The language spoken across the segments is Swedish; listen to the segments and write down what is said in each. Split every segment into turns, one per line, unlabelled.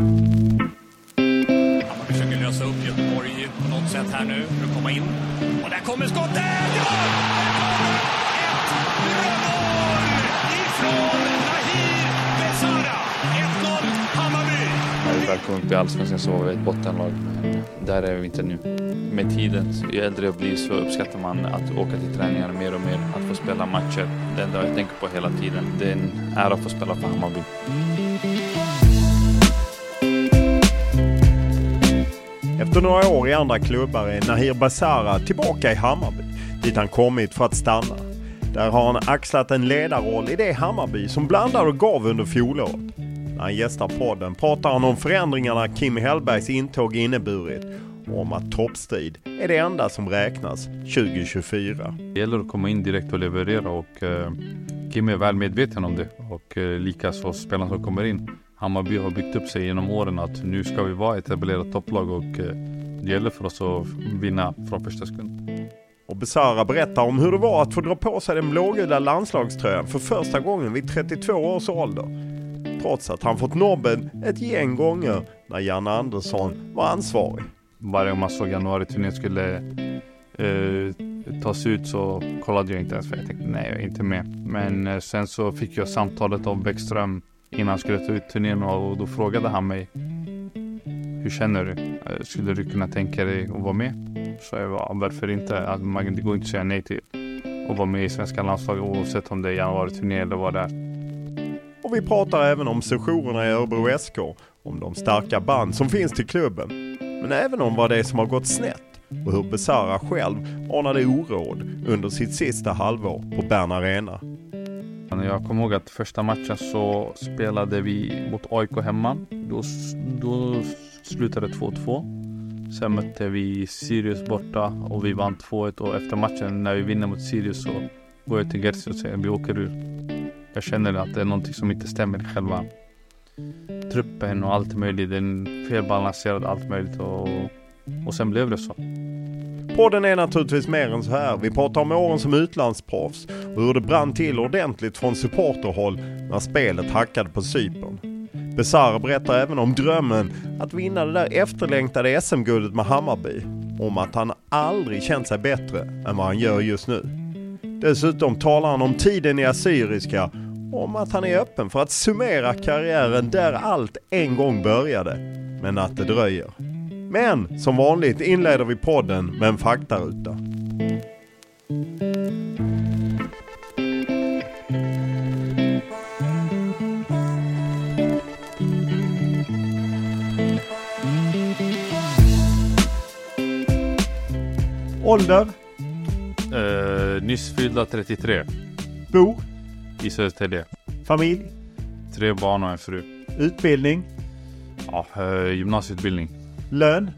Man försöker lösa upp Göteborg på något sätt här nu för att komma in. Och där kommer skottet! Ja! Ett mål ifrån Nahir Besara. 1-0 Hammarby.
Välkommen upp i Allsvenskan så var vi ett bottenlag. Där är vi inte nu. Med tiden, ju äldre jag blir så uppskattar man att åka till träningar mer och mer. Att få spela matcher. Det enda jag tänker på hela tiden. Det är en ära att få spela för Hammarby.
Efter några år i andra klubbar är Nahir Basara tillbaka i Hammarby, dit han kommit för att stanna. Där har han axlat en ledarroll i det Hammarby som blandade och gav under fjolåret. När han gästar podden pratar han om förändringarna Kim Hellbergs intåg inneburit och om att toppstrid är det enda som räknas 2024.
Det gäller att komma in direkt och leverera och eh, Kim är väl medveten om det och eh, likaså spelarna som kommer in. Hammarby har byggt upp sig genom åren att nu ska vi vara ett etablerat topplag och eh, det gäller för oss att vinna från första sekund.
Och Besara berättar om hur det var att få dra på sig den blågula landslagströjan för första gången vid 32 års ålder. Trots att han fått nobben ett gäng gånger när Janne Andersson var ansvarig.
Varje gång man såg januari-turnén skulle eh, tas ut så kollade jag inte ens för jag tänkte nej jag är inte med. Men eh, sen så fick jag samtalet av Bäckström innan han skulle ta ut turnén och då frågade han mig Hur känner du? Eh, skulle du kunna tänka dig att vara med? Så jag var varför inte? Man, det går inte att säga nej till att vara med i svenska landslaget oavsett om det är januari-turné eller vad det är.
Och vi pratar även om sessionerna i Örebro SK, om de starka band som finns till klubben. Men även om vad det är som har gått snett och hur Besara själv anade oråd under sitt sista halvår på Bern Arena.
Jag kommer ihåg att första matchen så spelade vi mot AIK hemma. Då, då slutade det 2-2. Sen mötte vi Sirius borta och vi vann 2-1 och efter matchen när vi vinner mot Sirius så går jag till Gerzi och säger vi åker ur. Jag känner att det är någonting som inte stämmer i själva truppen och allt möjligt. Den är felbalanserad allt möjligt och, och sen blev det så.
Podden är naturligtvis mer än så här. Vi pratar om åren som utlandsproffs och hur det brann till ordentligt från supporterhåll när spelet hackade på Cypern. Besara berättar även om drömmen att vinna det där efterlängtade SM-guldet med Hammarby. Om att han aldrig känt sig bättre än vad han gör just nu. Dessutom talar han om tiden i Assyriska och om att han är öppen för att summera karriären där allt en gång började. Men att det dröjer. Men som vanligt inleder vi podden med en faktaruta. Ålder?
Eh, nyss fyllda 33
Bo?
i Södertälje.
Familj?
Tre barn och en fru.
Utbildning?
Ja, eh, gymnasieutbildning.
Lön?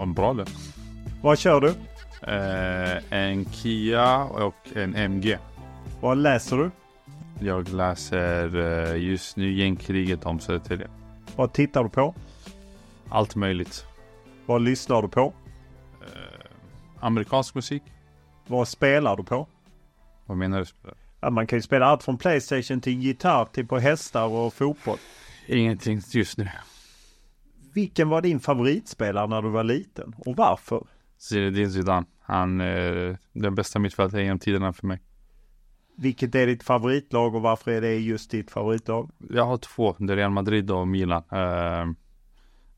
En bra lön.
Vad kör du?
Eh, en Kia och en MG.
Vad läser du?
Jag läser eh, just nu Gängkriget om Södertälje.
Vad tittar du på?
Allt möjligt.
Vad lyssnar du på?
amerikansk musik.
Vad spelar du på?
Vad menar du?
Ja, man kan ju spela allt från Playstation till gitarr till på hästar och fotboll.
Ingenting just nu.
Vilken var din favoritspelare när du var liten och varför?
Zinedine Zidane. Han är den bästa mittfältaren genom tiderna för mig.
Vilket är ditt favoritlag och varför är det just ditt favoritlag?
Jag har två. Det är Real Madrid och Milan. Uh,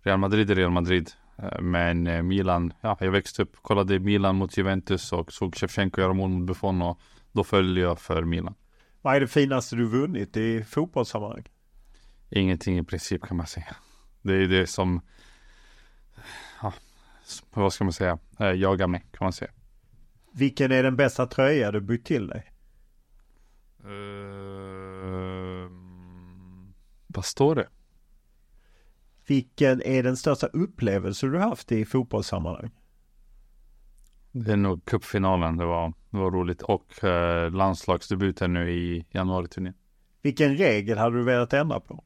Real Madrid är Real Madrid. Uh, men Milan, ja, jag växte upp, kollade Milan mot Juventus och såg Shevchenko göra mål mot Buffon och då följde jag för Milan.
Vad är det finaste du vunnit i fotbollssammanhang?
Ingenting i princip kan man säga. Det är det som, ja, vad ska man säga, jagar mig kan man säga.
Vilken är den bästa tröja du bytt till dig?
Uh, vad står det?
Vilken är den största upplevelse du haft i fotbollssammanhang?
Det är nog cupfinalen. Det var, det var roligt. Och eh, landslagsdebuten nu i januari-turnén.
Vilken regel hade du velat ändra på?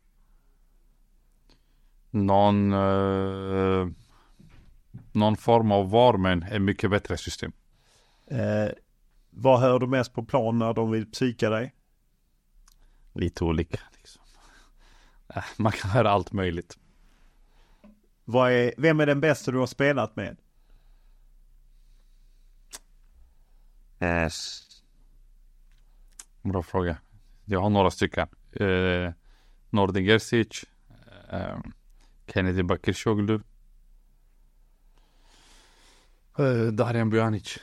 Någon, eh, någon form av VAR, men ett mycket bättre system.
Eh, vad hör du mest på plan när de vill psyka dig?
Lite olika. Liksom. Äh, man kan höra allt möjligt.
Vad är, vem är den bästa du har spelat med?
Yes. Bra fråga. Jag har några stycken. Eh, Nordin Gerzic. Eh, Kennedy Bakircioglu. Eh, Darijan Bujanic.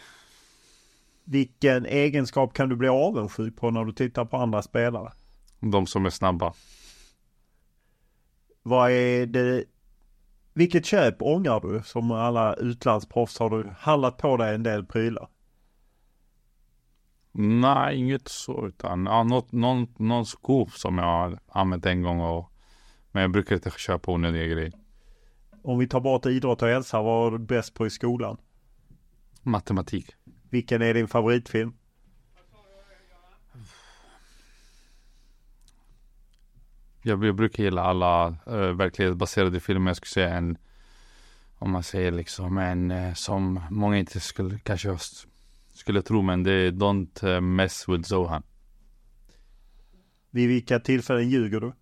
Vilken egenskap kan du bli avundsjuk på när du tittar på andra spelare?
De som är snabba.
Vad är det? Vilket köp ångrar du? Som alla utlandsproffs har du handlat på dig en del prylar?
Nej, inget så utan ja, något, någon, någon sko som jag har använt en gång och men jag brukar inte köpa onödiga grejer.
Om vi tar bort idrott och hälsa, vad var du bäst på i skolan?
Matematik.
Vilken är din favoritfilm?
Jag, jag brukar gilla alla uh, verklighetsbaserade filmer. Jag skulle säga en, om man säger liksom en uh, som många inte skulle kanske skulle tro, men det är Don't uh, mess with Zohan.
Vid vilka tillfällen ljuger du?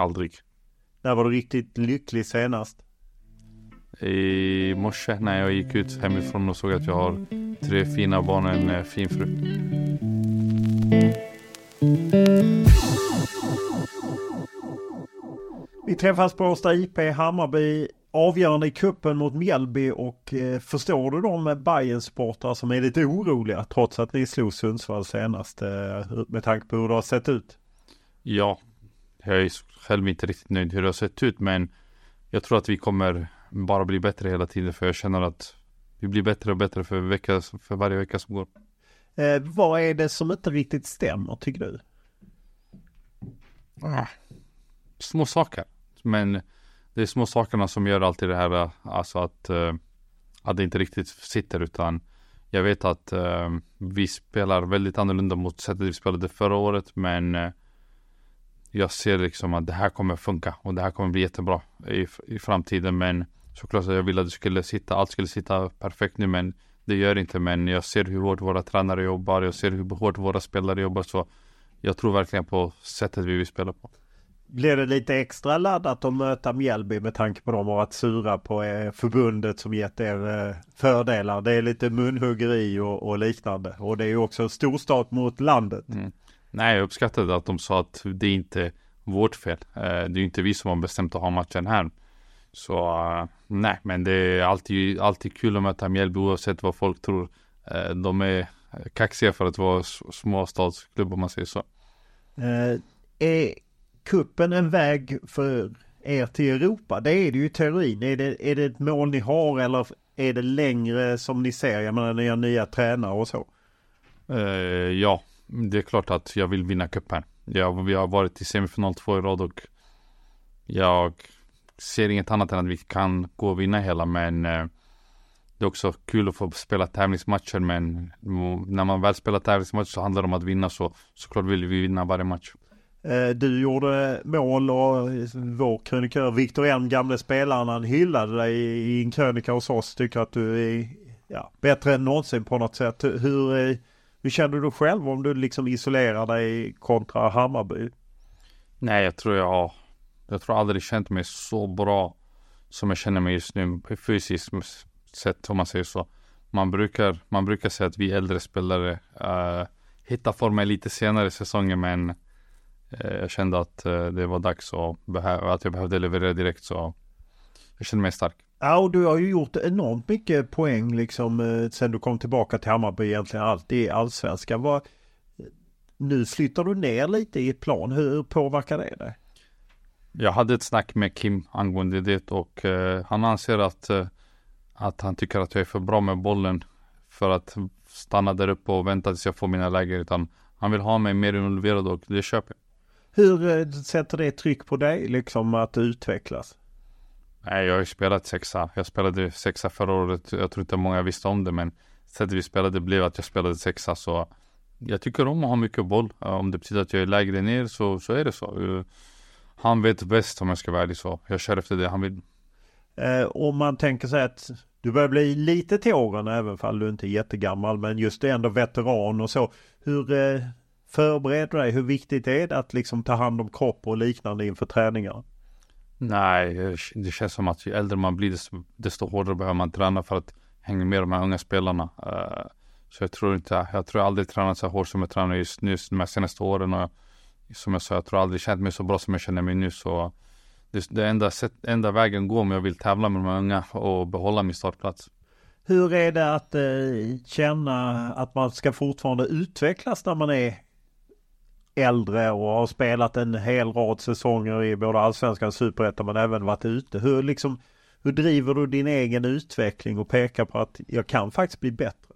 Aldrig.
När var du riktigt lycklig senast?
I morse när jag gick ut hemifrån och såg att jag har tre fina barn och en fin fru.
Vi träffas på Årsta IP Hammarby avgörande i kuppen mot Mjällby och eh, förstår du de bayern sportare som är lite oroliga trots att ni slog Sundsvall senast eh, med tanke på hur det har sett ut?
Ja, jag är själv inte riktigt nöjd hur det har sett ut men jag tror att vi kommer bara bli bättre hela tiden för jag känner att vi blir bättre och bättre för, vecka, för varje vecka som går.
Eh, vad är det som inte riktigt stämmer tycker du?
Ah, små saker. Men det är små sakerna som gör alltid det här, alltså att, uh, att det inte riktigt sitter utan jag vet att uh, vi spelar väldigt annorlunda mot sättet vi spelade förra året men uh, jag ser liksom att det här kommer funka och det här kommer bli jättebra i, i framtiden men såklart att jag ville att det skulle sitta, allt skulle sitta perfekt nu men det gör inte men jag ser hur hårt våra tränare jobbar, jag ser hur hårt våra spelare jobbar så jag tror verkligen på sättet vi vill spela på.
Blir det lite extra laddat att möta Mjällby med tanke på att de har varit sura på förbundet som gett er eh, fördelar? Det är lite munhuggeri och, och liknande och det är ju också storstad mot landet. Mm.
Nej, jag uppskattade att de sa att det är inte vårt fel. Eh, det är inte vi som har bestämt att ha matchen här. Så uh, nej, men det är alltid, alltid kul att möta Mjällby oavsett vad folk tror. Uh, de är kaxiga för att vara småstadsklubb om man säger så.
Är kuppen en väg för er till Europa? Det är det ju i teorin. Är det, är det ett mål ni har eller är det längre som ni ser? Jag menar ni har nya tränare och så.
ja, det är klart att jag vill vinna cupen. Jag, vi har varit i semifinal två i rad och jag ser inget annat än att vi kan gå och vinna hela men eh, det är också kul att få spela tävlingsmatcher men när man väl spelar tävlingsmatcher så handlar det om att vinna så såklart vill vi vinna varje match.
Eh, du gjorde mål och eh, vår krönikör Viktor Elm, gamle spelaren, han hyllade dig i en krönika hos oss. Tycker att du är ja, bättre än någonsin på något sätt. Hur, hur känner du själv om du liksom isolerar dig kontra Hammarby?
Nej, jag tror jag har, jag tror aldrig känt mig så bra som jag känner mig just nu fysiskt sett om man säger så. Man brukar, man brukar säga att vi äldre spelare uh, hittar formen lite senare i säsongen men uh, jag kände att uh, det var dags och att jag behövde leverera direkt så jag känner mig stark.
Ja, och du har ju gjort enormt mycket poäng liksom eh, sen du kom tillbaka till Hammarby egentligen alltid i allsvenskan. Vad, nu flyttar du ner lite i ett plan. Hur påverkar det dig?
Jag hade ett snack med Kim angående det och uh, han anser att, uh, att han tycker att jag är för bra med bollen för att stanna där uppe och vänta tills jag får mina läger. Utan han vill ha mig mer involverad och det köper jag.
Hur uh, sätter det tryck på dig liksom att utvecklas?
Nej, jag har ju spelat sexa. Jag spelade sexa förra året. Jag tror inte många visste om det, men sättet vi spelade blev att jag spelade sexa. Så jag tycker om att ha mycket boll. Om det betyder att jag är lägre ner så, så är det så. Eh, han vet bäst om jag ska vara ärlig så. Jag kör efter det han vill.
Eh, om man tänker sig att du börjar bli lite till åren även fall du inte är jättegammal. Men just det ändå veteran och så. Hur eh, förbereder du dig? Hur viktigt är det att liksom ta hand om kropp och liknande inför träningar?
Nej, det känns som att ju äldre man blir desto, desto hårdare behöver man träna för att hänga med de här unga spelarna. Uh, så jag tror inte, jag tror aldrig tränat så hårt som jag tränar just nu de här senaste åren. Och som jag sa, jag tror aldrig känt mig så bra som jag känner mig nu. Så det, det enda, sätt, enda vägen går om jag vill tävla med de här unga och behålla min startplats.
Hur är det att eh, känna att man ska fortfarande utvecklas när man är äldre och har spelat en hel rad säsonger i både allsvenskan och superettan men även varit ute. Hur liksom hur driver du din egen utveckling och pekar på att jag kan faktiskt bli bättre?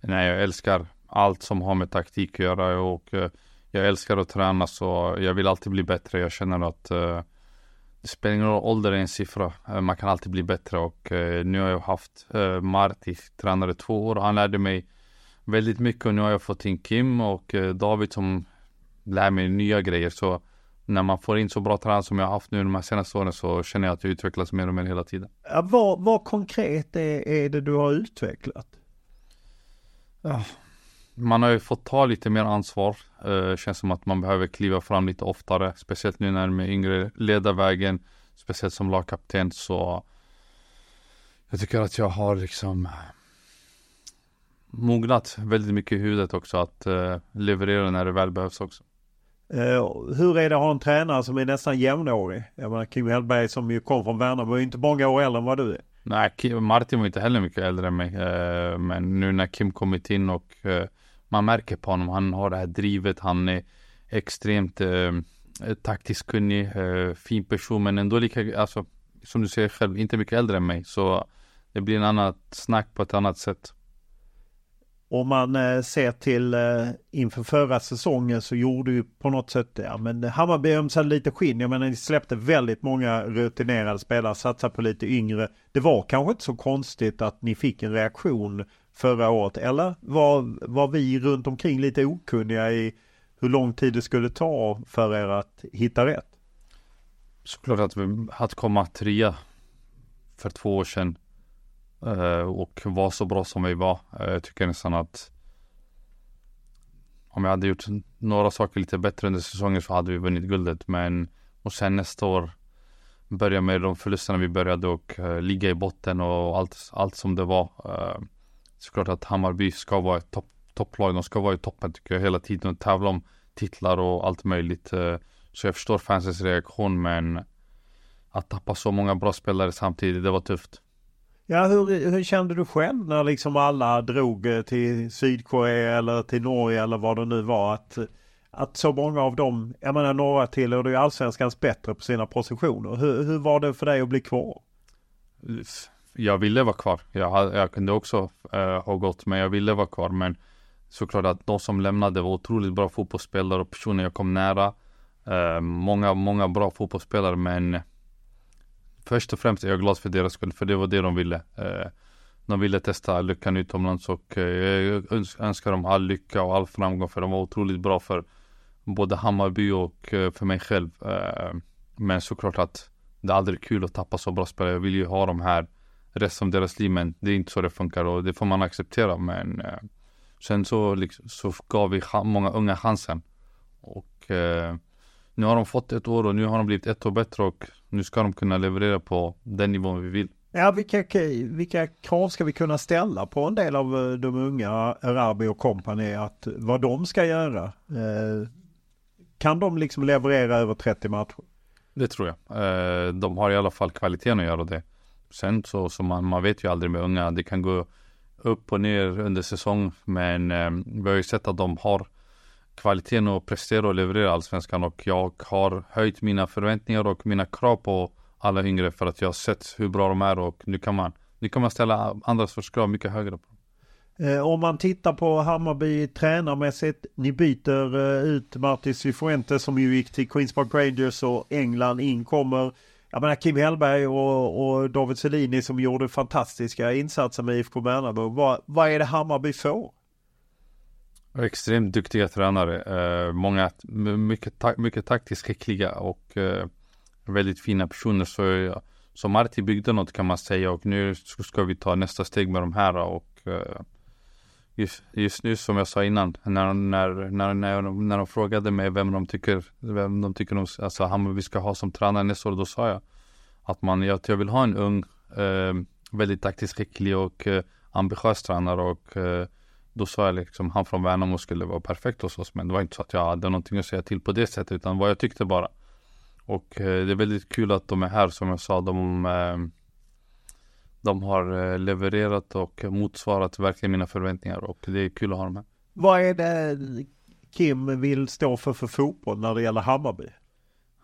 Nej, jag älskar allt som har med taktik att göra och eh, jag älskar att träna så jag vill alltid bli bättre. Jag känner att eh, det spelar ingen roll, ålder är en siffra. Eh, man kan alltid bli bättre och nu har jag haft Marti, tränare två år och han lärde mig väldigt mycket och nu har jag fått in Kim och David som lär mig nya grejer. Så när man får in så bra tränare som jag har haft nu de här senaste åren så känner jag att jag utvecklas mer och mer hela tiden.
Ja, vad, vad konkret är, är det du har utvecklat?
Ja, man har ju fått ta lite mer ansvar. Uh, känns som att man behöver kliva fram lite oftare. Speciellt nu när de är yngre, leda vägen. Speciellt som lagkapten så jag tycker att jag har liksom mognat väldigt mycket i huvudet också att uh, leverera när det väl behövs också.
Uh, hur är det att ha en tränare som är nästan jämnårig? Jag menar Kim Hellberg som ju kom från Värnamo är inte många år äldre än vad du är.
Nej, Kim, Martin var inte heller mycket äldre än mig. Uh, men nu när Kim kommit in och uh, man märker på honom, han har det här drivet, han är extremt taktiskt kunnig, fin person men ändå lika, alltså som du säger själv, inte mycket äldre än mig. Så det blir en annat snack på ett annat sätt.
Om man eh, ser till eh, inför förra säsongen så gjorde ju på något sätt, ja men Hammarby ömsade lite skinn. Jag menar ni släppte väldigt många rutinerade spelare, satsade på lite yngre. Det var kanske inte så konstigt att ni fick en reaktion förra året, eller var, var vi runt omkring lite okunniga i hur lång tid det skulle ta för er att hitta rätt?
Såklart att, vi, att komma trea för två år sedan Eh, och var så bra som vi var. Eh, jag tycker nästan att om jag hade gjort några saker lite bättre under säsongen så hade vi vunnit guldet. Men och sen nästa år börja med de förlusterna vi började och uh, ligga i botten och allt, allt som det var. Uh, såklart att Hammarby ska vara ett topp, topplag. De ska vara i toppen tycker jag hela tiden och tävla om titlar och allt möjligt. Uh, så jag förstår fansens reaktion men att tappa så många bra spelare samtidigt, det var tufft.
Ja, hur, hur kände du själv när liksom alla drog eh, till Sydkorea eller till Norge eller vad det nu var? Att, att så många av dem, jag menar några tillhörde ju allsvenskans bättre på sina positioner. Hur, hur var det för dig att bli kvar?
Jag ville vara kvar. Jag, jag kunde också äh, ha gått, men jag ville vara kvar. Men såklart att de som lämnade var otroligt bra fotbollsspelare och personer jag kom nära. Äh, många, många bra fotbollsspelare, men först och främst är jag glad för deras skull, för det var det de ville. Eh, de ville testa lyckan utomlands och eh, jag önskar dem all lycka och all framgång för de var otroligt bra för både Hammarby och eh, för mig själv. Men såklart att det är aldrig kul att tappa så bra spelare. Jag vill ju ha dem här resten av deras liv. Men det är inte så det funkar och det får man acceptera. Men sen så, liksom, så gav vi många unga chansen. Och eh, nu har de fått ett år och nu har de blivit ett år bättre och nu ska de kunna leverera på den nivån vi vill.
Ja, vilka, vilka krav ska vi kunna ställa på en del av eh, de unga Arabi och kompani att vad de ska göra? Eh, kan de liksom leverera över 30 matcher?
Det tror jag. Eh, de har i alla fall kvaliteten att göra det. Sen så, så man, man vet ju aldrig med unga. Det kan gå upp och ner under säsong. Men eh, vi har ju sett att de har kvaliteten och prestera och leverera allsvenskan. Och jag har höjt mina förväntningar och mina krav på alla yngre för att jag har sett hur bra de är och nu kan man, nu kan man ställa andras förskrav mycket högre på
eh, om man tittar på Hammarby tränarmässigt. Ni byter eh, ut Martis Cifuentes som ju gick till Queens Park Rangers och England in kommer jag menar Kim Hellberg och, och David Selini som gjorde fantastiska insatser med IFK Värnamo. Vad, vad är det Hammarby får?
Extremt duktiga tränare. Eh, många, mycket, ta mycket taktiskt skickliga och eh, väldigt fina personer. Så, så Marti byggde något kan man säga och nu ska vi ta nästa steg med de här och eh, just, just nu som jag sa innan, när, när, när, när, när de frågade mig vem de tycker, vem de tycker de, alltså Hammarby ska ha som tränare nästa år, då sa jag att man, jag, jag vill ha en ung, eh, väldigt taktiskt skicklig och eh, ambitiös tränare och eh, då sa jag liksom han från Värnamo skulle vara perfekt hos oss men det var inte så att jag hade någonting att säga till på det sättet utan vad jag tyckte bara. Och eh, det är väldigt kul att de är här som jag sa, de eh, de har eh, levererat och motsvarat verkligen mina förväntningar och det är kul att ha dem här.
Vad är det Kim vill stå för för fotboll när det gäller Hammarby?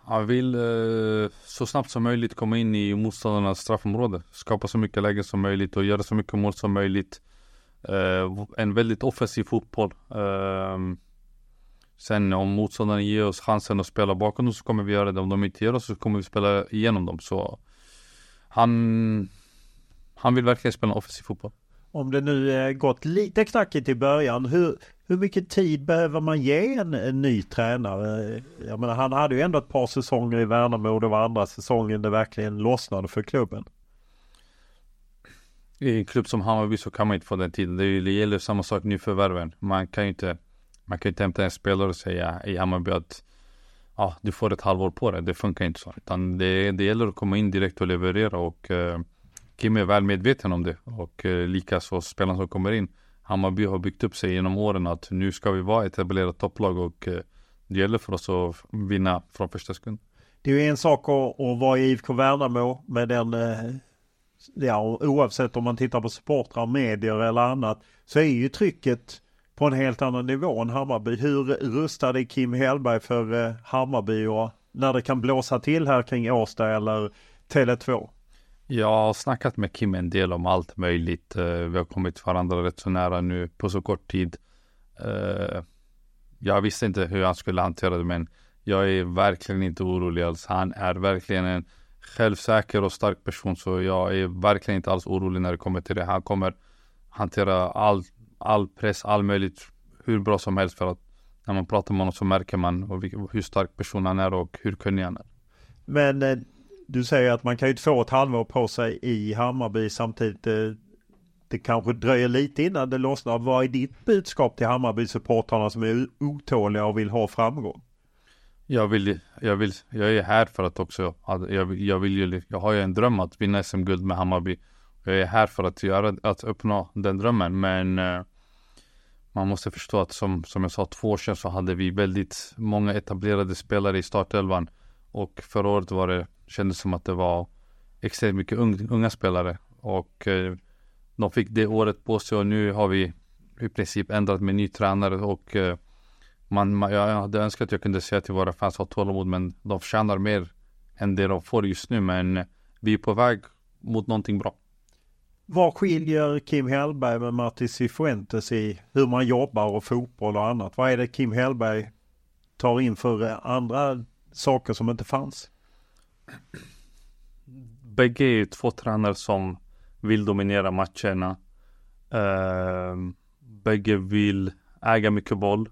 Han vill eh, så snabbt som möjligt komma in i motståndarnas straffområde. Skapa så mycket lägen som möjligt och göra så mycket mål som möjligt. Eh, en väldigt offensiv fotboll. Ehm, sen om motståndarna ger oss chansen att spela bakom dem så kommer vi göra det. Om de inte ger oss så kommer vi spela igenom dem. Så han han vill verkligen spela offensiv fotboll.
Om det nu eh, gått lite knackigt i början, hur, hur mycket tid behöver man ge en, en ny tränare? Jag menar, han hade ju ändå ett par säsonger i Värnamo och det var andra säsongen det verkligen lossnade för klubben.
I en klubb som Hammarby så kan man inte få den tiden. Det gäller samma sak nyförvärven. Man kan ju inte, man kan inte hämta en spelare och säga i Hammarby att ja, du får ett halvår på dig. Det funkar inte så. Utan det, det gäller att komma in direkt och leverera och eh, Kim är väl medveten om det och eh, likaså spelarna som kommer in. Hammarby har byggt upp sig genom åren att nu ska vi vara etablerat topplag och eh, det gäller för oss att vinna från första sekund.
Det är ju en sak att, att vara i IFK Värnamo med den, eh, ja oavsett om man tittar på supportrar, medier eller annat, så är ju trycket på en helt annan nivå än Hammarby. Hur rustad är Kim Hellberg för eh, Hammarby och när det kan blåsa till här kring Årsta eller Tele2?
Jag har snackat med Kim en del om allt möjligt. Eh, vi har kommit varandra rätt så nära nu på så kort tid. Eh, jag visste inte hur han skulle hantera det men jag är verkligen inte orolig alls. Han är verkligen en självsäker och stark person så jag är verkligen inte alls orolig när det kommer till det. Han kommer hantera all, all press, all möjligt hur bra som helst för att när man pratar med honom så märker man hur stark person han är och hur kunnig han är.
Men eh, du säger att man kan ju inte få ett halvår på sig i Hammarby samtidigt. Det, det kanske dröjer lite innan det lossnar. Vad är ditt budskap till Hammarby-supportrarna som är otåliga och vill ha framgång?
Jag vill, jag vill, jag är här för att också, jag, jag vill ju, jag har ju en dröm att vinna SM-guld med Hammarby. Jag är här för att göra, att uppnå den drömmen men eh, man måste förstå att som, som jag sa två år sedan så hade vi väldigt många etablerade spelare i startelvan och förra året var det kändes som att det var extremt mycket unga spelare och eh, de fick det året på sig och nu har vi i princip ändrat med ny tränare och eh, man, man, jag hade önskat att jag kunde säga till våra fans ha tålamod men de förtjänar mer än det de får just nu men vi är på väg mot någonting bra.
Vad skiljer Kim Hellberg med Martin Cifuentes i hur man jobbar och fotboll och annat? Vad är det Kim Hellberg tar in för andra saker som inte fanns?
Bägge är två tränare som vill dominera matcherna. Uh, bägge vill äga mycket boll.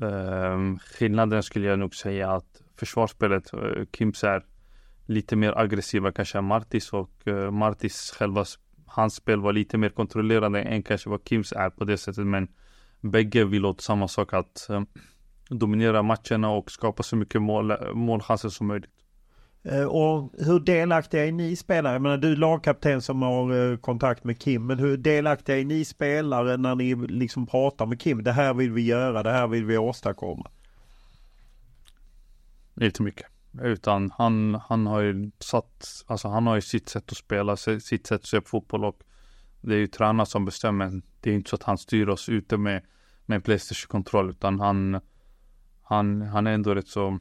Ehm, skillnaden skulle jag nog säga att försvarsspelet, eh, uh, Kims är lite mer aggressiva kanske än Martis och uh, Martis själva hans spel var lite mer kontrollerande än kanske vad Kims är på det sättet men bägge vill åt samma sak att eh, dominera matcherna och skapa så mycket mål, målchanser som möjligt.
Eh, och hur delaktiga är ni spelare? Jag menar du är lagkapten som har eh, kontakt med Kim. Men hur delaktiga är ni spelare när ni liksom pratar med Kim? Det här vill vi göra, det här vill vi åstadkomma.
Inte mycket. Utan han, han har ju satt, alltså han har ju sitt sätt att spela, sitt sätt att se på fotboll och det är ju tränaren som bestämmer. Det är inte så att han styr oss ute med, med Playstation-kontroll utan han, han, han är ändå rätt så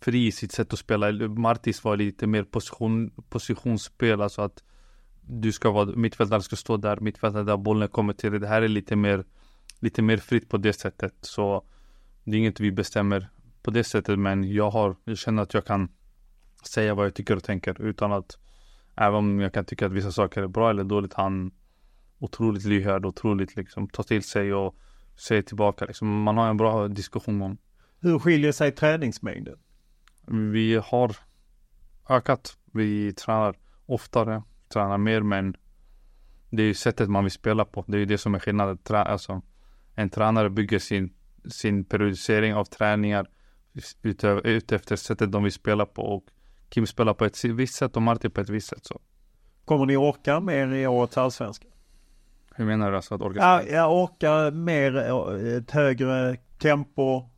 fri i sitt sätt att spela. Martis var lite mer position, positionsspel, alltså att du ska vara, mittfältaren ska stå där, mittfältaren där bollen kommer till dig. Det här är lite mer, lite mer fritt på det sättet. Så det är inget vi bestämmer på det sättet, men jag har, jag känner att jag kan säga vad jag tycker och tänker utan att, även om jag kan tycka att vissa saker är bra eller dåligt, han otroligt lyhörd, otroligt liksom tar till sig och säger tillbaka liksom. Man har en bra diskussion om.
Hur skiljer sig träningsmängden?
Vi har ökat. Vi tränar oftare, tränar mer men det är ju sättet man vill spela på. Det är ju det som är skillnaden. Trä, alltså, en tränare bygger sin, sin periodisering av träningar utefter sättet de vill spela på och Kim spelar på ett visst sätt och Martin på ett visst sätt. Så.
Kommer ni orka mer i årets allsvenska?
Hur menar du alltså att orka?
Ja, jag orkar mer, ett högre tempo,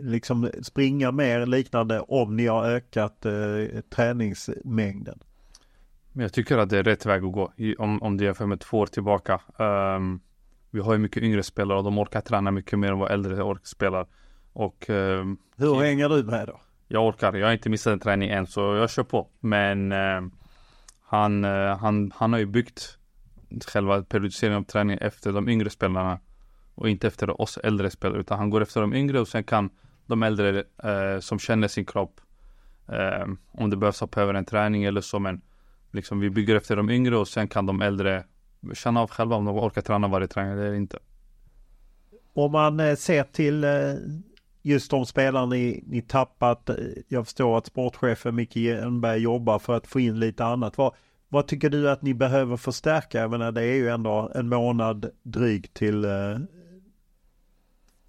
liksom springa mer liknande om ni har ökat eh, träningsmängden?
Jag tycker att det är rätt väg att gå om, om det är för med två år tillbaka. Um, vi har ju mycket yngre spelare och de orkar träna mycket mer än vad äldre orkar spelar. Och, um,
Hur hänger du med då?
Jag orkar. Jag har inte missat en träning än så jag kör på. Men uh, han, uh, han, han har ju byggt själva periodiseringen av träningen efter de yngre spelarna och inte efter oss äldre spelare utan han går efter de yngre och sen kan de äldre eh, som känner sin kropp eh, om det behövs hoppa över en träning eller så men liksom vi bygger efter de yngre och sen kan de äldre känna av själva om de orkar träna varje träning eller inte.
Om man eh, ser till eh, just de spelarna ni, ni tappat. Eh, jag förstår att sportchefen Micke Hjelmberg jobbar för att få in lite annat. Vad, vad tycker du att ni behöver förstärka? Jag menar det är ju ändå en månad drygt till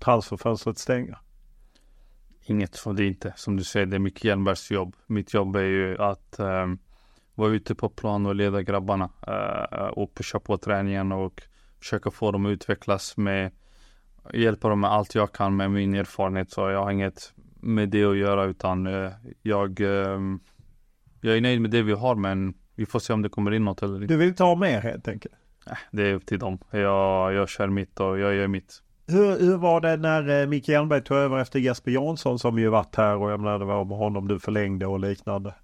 transferfönstret stänger?
Inget, för det inte. Som du säger, det är Micke Hjelmbergs jobb. Mitt jobb är ju att um, vara ute på plan och leda grabbarna uh, och pusha på träningen och försöka få dem att utvecklas med hjälpa dem med allt jag kan med min erfarenhet. Så jag har inget med det att göra utan uh, jag, um, jag är nöjd med det vi har men vi får se om det kommer in något eller inte.
Du vill ha mer helt enkelt?
Det är upp till dem. Jag, jag kör mitt och jag gör mitt.
Hur, hur var det när eh, Micke Hjelmberg tog över efter Jesper Jansson som ju varit här och jag menar det var med honom du förlängde och liknande?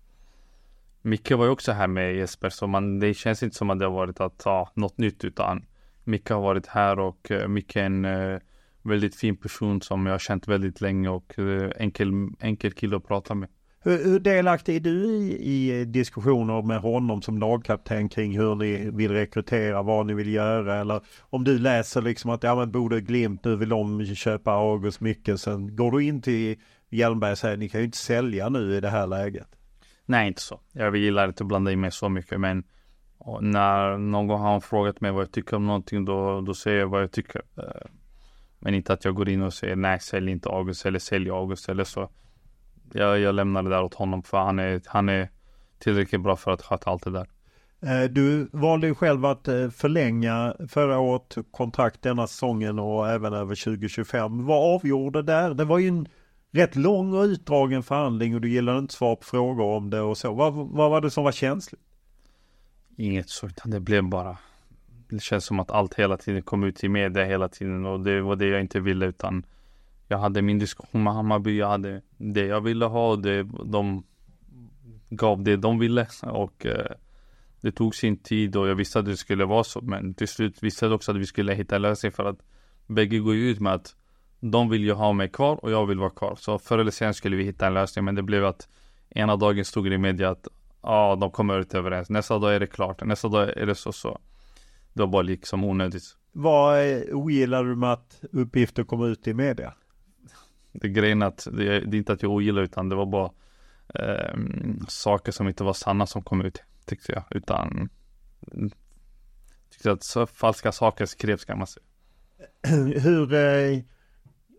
Micke var ju också här med Jesper så man, det känns inte som att det har varit att ta något nytt utan Micke har varit här och uh, Micke är en uh, väldigt fin person som jag har känt väldigt länge och uh, enkel, enkel kille att prata med.
Hur, hur delaktig är du i, i, diskussioner med honom som lagkapten kring hur ni vill rekrytera, vad ni vill göra eller om du läser liksom att ja men Bode Glimt nu vill de köpa August Mikkelsen. Går du in till Hjelmberg och säger ni kan ju inte sälja nu i det här läget?
Nej inte så. Jag gillar inte att blanda in mig så mycket men när någon gång har frågat mig vad jag tycker om någonting då, då säger jag vad jag tycker. Eh, men inte att jag går in och säger nej sälj inte August eller sälj August eller så jag, jag lämnar det där åt honom för han är, han är tillräckligt bra för att sköta allt det där.
Eh, du valde ju själv att eh, förlänga förra året kontrakt denna säsongen och även över 2025. Vad avgjorde där? Det var ju en rätt lång och utdragen förhandling och du gillade inte svar på frågor om det och så. Vad, vad var det som var känsligt?
Inget så, utan det blev bara Det känns som att allt hela tiden kom ut i media hela tiden och det var det jag inte ville utan jag hade min diskussion med Hammarby, jag hade det jag ville ha och det, de gav det de ville och eh, det tog sin tid och jag visste att det skulle vara så men till slut visste jag också att vi skulle hitta en lösning för att bägge går ju ut med att de vill ju ha mig kvar och jag vill vara kvar så förr eller senare skulle vi hitta en lösning men det blev att ena dagen stod det i media att ja, de kommer inte överens. Nästa dag är det klart. Nästa dag är det så så. Det var bara liksom onödigt.
Vad eh, ogillar du med att uppgifter kommer ut i media?
Det grejen att det är, det är inte att jag ogillar utan det var bara eh, saker som inte var sanna som kom ut tyckte jag. Utan tyckte att så falska saker skrevs kan man säga.
Hur, eh,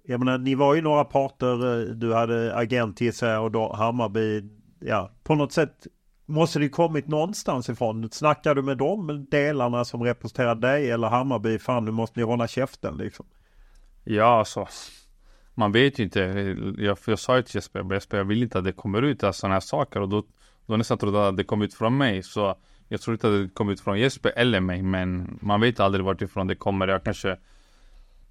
jag menar ni var ju några parter, eh, du hade agent gissar jag och då Hammarby, ja på något sätt måste det kommit någonstans ifrån. Snackar du med de delarna som representerar dig eller Hammarby, fan nu måste ni hålla käften liksom.
Ja alltså man vet ju inte. Jag, jag sa ju till Jesper, Jesper jag vill inte att det kommer ut sådana här saker och då, då nästan trodde jag att det kom ut från mig. Så jag tror inte att det kom ut från Jesper eller mig men man vet aldrig vartifrån det kommer. Jag kanske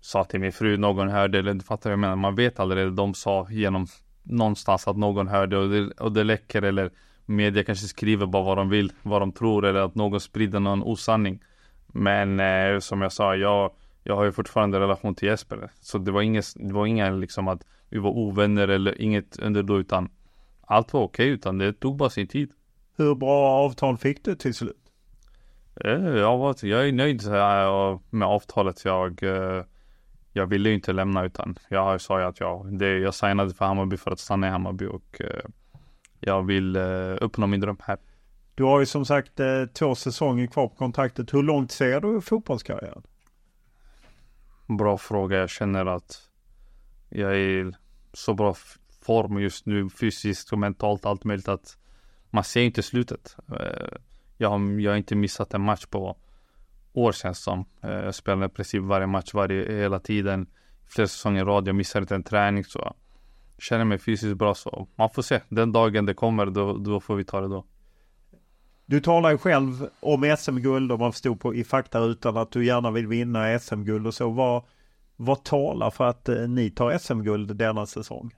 sa till min fru, någon hörde eller du fattar vad jag menar. Man vet aldrig, de sa genom någonstans att någon hörde och det, och det läcker eller media kanske skriver bara vad de vill, vad de tror eller att någon sprider någon osanning. Men eh, som jag sa, jag, jag har ju fortfarande relation till Jesper. Så det var inget, det var inga liksom att vi var ovänner eller inget under då utan allt var okej utan det tog bara sin tid.
Hur bra avtal fick du till slut?
Eh, jag, var, jag är nöjd med avtalet. Jag, eh, jag ville ju inte lämna utan jag sa ju att jag, det, jag signade för Hammarby för att stanna i Hammarby och jag vill eh, uppnå min dröm här.
Du har ju som sagt eh, två säsonger kvar på kontraktet. Hur långt ser du fotbollskarriären?
Bra fråga. Jag känner att jag är i så bra form just nu fysiskt och mentalt allt möjligt att man ser inte slutet. Eh, jag har, jag har inte missat en match på år känns som. Eh, jag spelar i princip varje match varje, hela tiden. Flera säsonger i rad. Jag missar inte en träning så känner mig fysiskt bra så man får se. Den dagen det kommer då, då får vi ta det då.
Du talar ju själv om SM-guld och man förstod på i faktarutan att du gärna vill vinna SM-guld och så. Vad, vad talar för att eh, ni tar SM-guld denna säsong?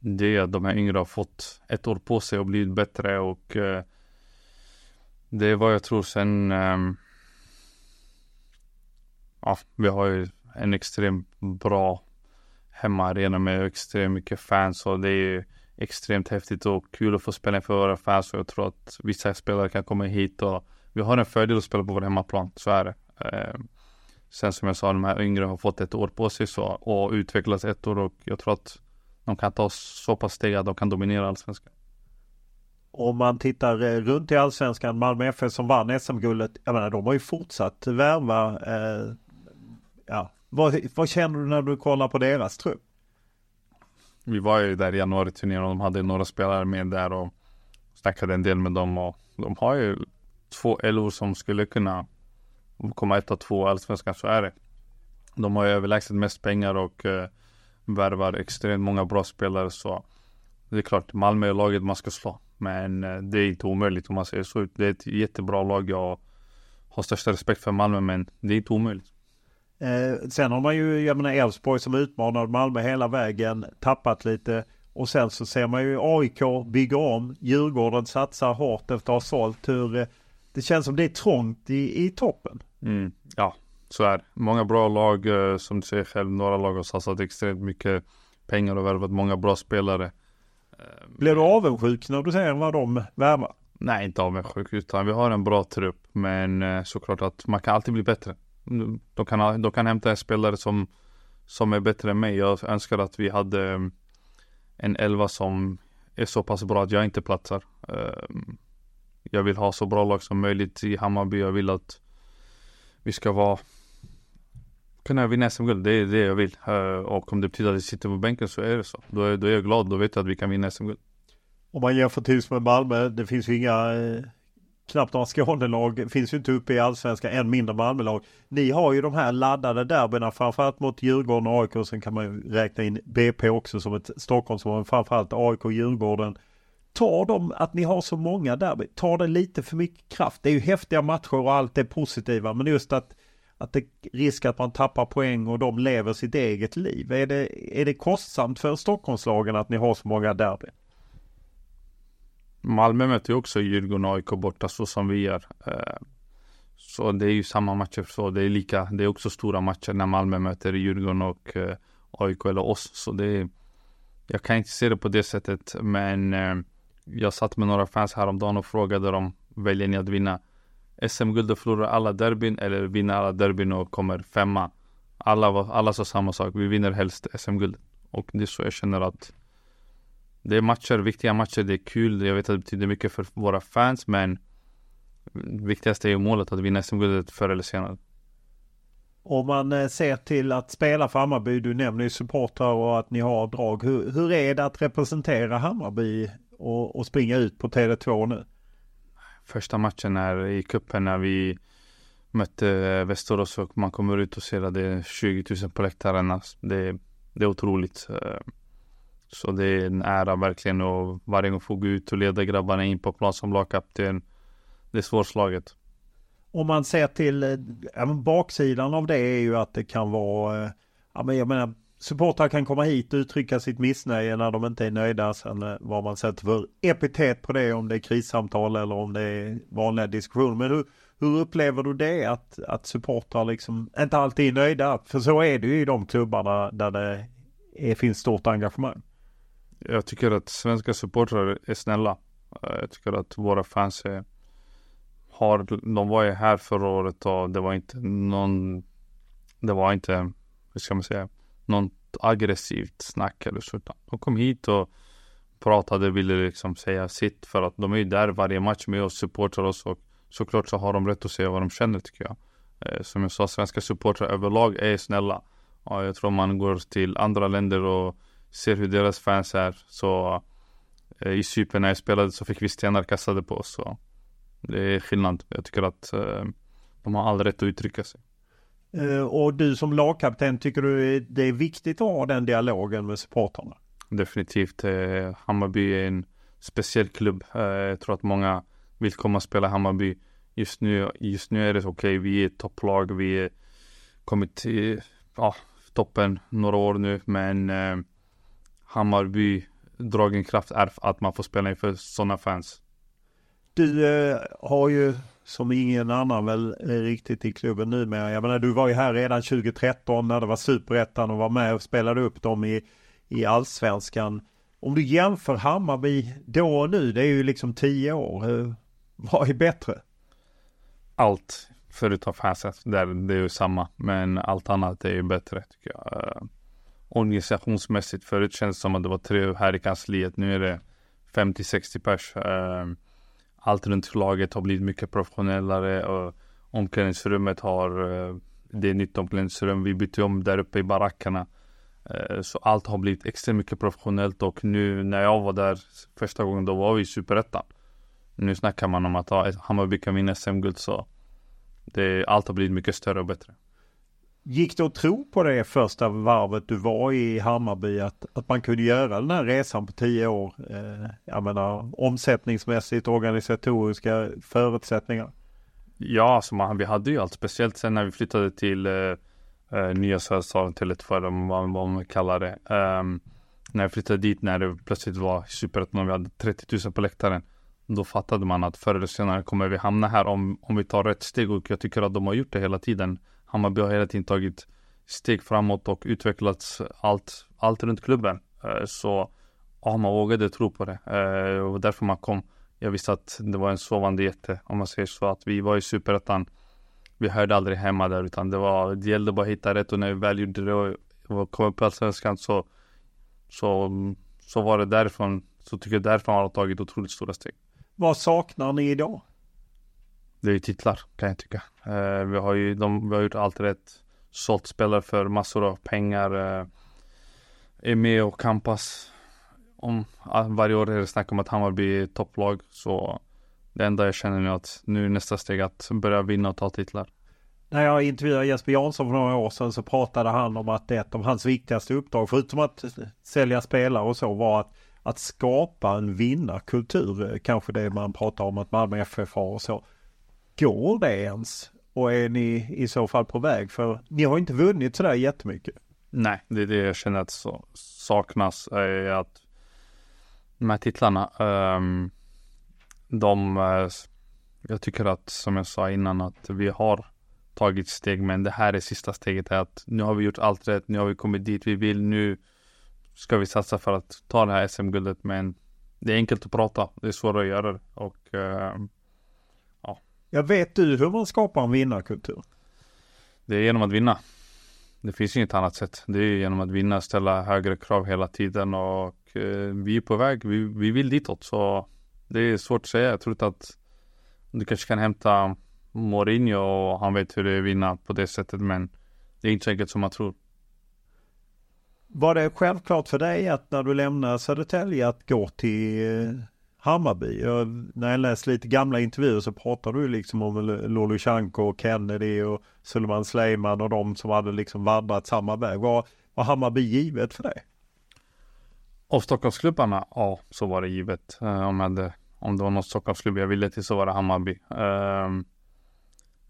Det är att de här yngre har fått ett år på sig och blivit bättre och eh, det är vad jag tror sen eh, Ja, vi har ju en extremt bra hemmaarena med extremt mycket fans och det är ju extremt häftigt och kul att få spela inför våra fans och jag tror att vissa spelare kan komma hit och vi har en fördel att spela på vår hemmaplan, så är det. Eh, sen som jag sa, de här yngre har fått ett år på sig så, och utvecklats ett år och jag tror att de kan ta så pass steg att de kan dominera allsvenskan.
Om man tittar eh, runt i allsvenskan, Malmö FF som vann SM-guldet, jag menar de har ju fortsatt värva eh, ja, vad, vad känner du när du kollar på deras trupp?
Vi var ju där i januari-turnén och de hade några spelare med där och snackade en del med dem och de har ju två LO som skulle kunna komma ett och två allsvenskan, så är det. De har ju överlägset mest pengar och uh, värvar extremt många bra spelare så det är klart, Malmö är laget man ska slå. Men uh, det är inte omöjligt om man säger så. Det är ett jättebra lag. Jag har största respekt för Malmö men det är inte omöjligt.
Eh, sen har man ju, jag menar Elfsborg som utmanade Malmö hela vägen, tappat lite. Och sen så ser man ju AIK bygga om. Djurgården satsar hårt efter att ha sålt. Hur, eh, det känns som det är trångt i, i toppen.
Mm, ja, så är det. Många bra lag, eh, som du säger själv, några lag har satsat extremt mycket pengar och värvat många bra spelare.
Eh, Blir du avundsjuk när du ser vad de värvar?
Nej, inte avundsjuk, utan vi har en bra trupp. Men såklart att man kan alltid bli bättre. De kan, de kan hämta en spelare som, som är bättre än mig. Jag önskar att vi hade mm, en elva som är så pass bra att jag inte platsar. Ehm, jag vill ha så bra lag som möjligt i Hammarby. Jag vill att vi ska vara kunna vinna SM-guld. Det är det jag vill. Ehm, och om det betyder att vi sitter på bänken så är det så. Då är, då är jag glad. Då vet jag att vi kan vinna SM-guld.
Om man jämför tills med Malmö. Det finns ju inga eh, knappt några Skånelag, finns ju inte uppe i allsvenskan, än mindre Malmölag. Ni har ju de här laddade derbyna framförallt mot Djurgården och AIK. Sen kan man ju räkna in BP också som ett Stockholmsmål, men framförallt AIK och Djurgården. Tar de att ni har så många derby, tar det lite för mycket kraft? Det är ju häftiga matcher och allt det positiva, men just att att det risk att man tappar poäng och de lever sitt eget liv. Är det, är det kostsamt för Stockholmslagen att ni har så många derbyn?
Malmö möter ju också Djurgården och AIK borta så som vi gör. Eh, så det är ju samma matcher så det är lika. Det är också stora matcher när Malmö möter Djurgården och eh, AIK eller oss. Så det är Jag kan inte se det på det sättet men eh, Jag satt med några fans häromdagen och frågade dem Väljer ni att vinna SM-guld och förlora alla derbyn eller vinna alla derbyn och kommer femma? Alla, alla sa samma sak. Vi vinner helst SM-guld. Och det är så jag känner att det är matcher, viktiga matcher, det är kul. Jag vet att det betyder mycket för våra fans men viktigaste är ju målet att vinna SM-guldet förr eller senare.
Om man eh, ser till att spela för Hammarby, du nämner ju supportrar och att ni har drag. Hur, hur är det att representera Hammarby och, och springa ut på Tele2 nu?
Första matchen är i kuppen när vi mötte eh, Västerås och man kommer ut och ser att det är 20 000 på läktaren. Det, det är otroligt. Så det är en ära verkligen och varje gång få gå ut och leda grabbarna in på plan som lagkapten. Det är svårslaget.
Om man ser till eh, ja, baksidan av det är ju att det kan vara, eh, ja men jag menar supportrar kan komma hit och uttrycka sitt missnöje när de inte är nöjda. Sen eh, vad man sätter för epitet på det, om det är krissamtal eller om det är vanliga diskussioner. Men hur, hur upplever du det att, att supportrar liksom inte alltid är nöjda? För så är det ju i de klubbarna där det är, finns stort engagemang.
Jag tycker att svenska supportrar är snälla. Eh, jag tycker att våra fans är, har, de var ju här förra året och det var inte någon, det var inte, hur ska man säga, något aggressivt snack eller så. De kom hit och pratade, ville liksom säga sitt för att de är ju där varje match med oss, supportrar oss och såklart så har de rätt att säga vad de känner tycker jag. Eh, som jag sa, svenska supportrar överlag är snälla. Och jag tror man går till andra länder och ser hur deras fans är så eh, i Cypern när jag spelade så fick vi stenar kastade på oss. Så det är skillnad. Jag tycker att eh, de har all rätt att uttrycka sig.
Eh, och du som lagkapten, tycker du det är viktigt att ha den dialogen med supportrarna?
Definitivt. Eh, Hammarby är en speciell klubb. Eh, jag tror att många vill komma och spela Hammarby. Just nu, just nu är det okej, okay. vi är topplag, vi är kommit till ja, toppen några år nu, men Hammarby dragen kraft är att man får spela inför sådana fans.
Du eh, har ju som ingen annan väl riktigt i klubben numera. Jag menar du var ju här redan 2013 när det var superettan och var med och spelade upp dem i, i allsvenskan. Om du jämför Hammarby då och nu, det är ju liksom tio år. Vad är bättre?
Allt förutom fansen, där det är ju samma. Men allt annat är ju bättre tycker jag. Organisationsmässigt, förut kändes det som att det var tre här i kansliet. Nu är det 50-60 pers. Ehm, allt runt laget har blivit mycket professionellare och omklädningsrummet har eh, det är nytt omklädningsrum. Vi bytte om där uppe i barackerna. Eh, så allt har blivit extremt mycket professionellt och nu när jag var där första gången då var vi i superettan. Nu snackar man om att ja, Hammarby kan vinna SM-guld så det, allt har blivit mycket större och bättre.
Gick det att tro på det första varvet du var i Hammarby att, att man kunde göra den här resan på tio år? Eh, jag menar omsättningsmässigt, organisatoriska förutsättningar.
Ja, alltså man, vi hade ju allt, speciellt sen när vi flyttade till eh, eh nya Söderstaden, till ett vad, vad man kallar det. Um, när jag flyttade dit när det plötsligt var superettan och vi hade 30 000 på läktaren. Då fattade man att förr eller senare kommer vi hamna här om, om vi tar rätt steg och jag tycker att de har gjort det hela tiden. Hammarby har hela tiden tagit steg framåt och utvecklats allt, allt runt klubben. Eh, så ja, man vågade tro på det. Eh, det var därför man kom. Jag visste att det var en sovande jätte om man säger så. Att vi var i superettan. Vi hörde aldrig hemma där utan det var, det gällde bara att hitta rätt och när vi väl gjorde det och kom upp på allsvenskan så, så, så var det därifrån. Så tycker jag därför man har tagit otroligt stora steg.
Vad saknar ni idag?
Det är ju titlar kan jag tycka. Eh, vi har ju de, vi har gjort allt rätt. Sålt spelare för massor av pengar. Eh, är med och kampas. Om, ah, varje år är det snack om att Hammarby är topplag. Så det enda jag känner nu är att nu är nästa steg att börja vinna och ta titlar.
När jag intervjuade Jesper Jansson för några år sedan så pratade han om att ett av hans viktigaste uppdrag, förutom att sälja spelare och så, var att att skapa en vinnarkultur. Eh, kanske det man pratar om att Malmö FF har och så. Går det ens? Och är ni i så fall på väg? För ni har inte vunnit sådär jättemycket.
Nej, det är det jag känner att så saknas. Är att de här titlarna, um, de, eh, jag tycker att som jag sa innan att vi har tagit steg men det här är sista steget är att nu har vi gjort allt rätt, nu har vi kommit dit vi vill, nu ska vi satsa för att ta det här SM-guldet. Men det är enkelt att prata. Det är svårare att göra det. Och
um. Jag vet du hur man skapar en vinnarkultur?
Det är genom att vinna. Det finns inget annat sätt. Det är genom att vinna, ställa högre krav hela tiden och eh, vi är på väg. Vi, vi vill ditåt så det är svårt att säga. Jag tror inte att du kanske kan hämta Mourinho och han vet hur det är att vinna på det sättet men det är inte så enkelt som man tror.
Var det självklart för dig att när du lämnade Södertälje att gå till eh, Hammarby? Jag, när jag läser lite gamla intervjuer så pratar du liksom om Lolushanko och Kennedy och Sullivan Sleiman och de som hade liksom vandrat samma väg. Var, var Hammarby givet för dig?
Av Stockholmsklubbarna, ja, så var det givet. Eh, om, hade, om det var någon Stockholmsklubb jag ville till så var det Hammarby. Um,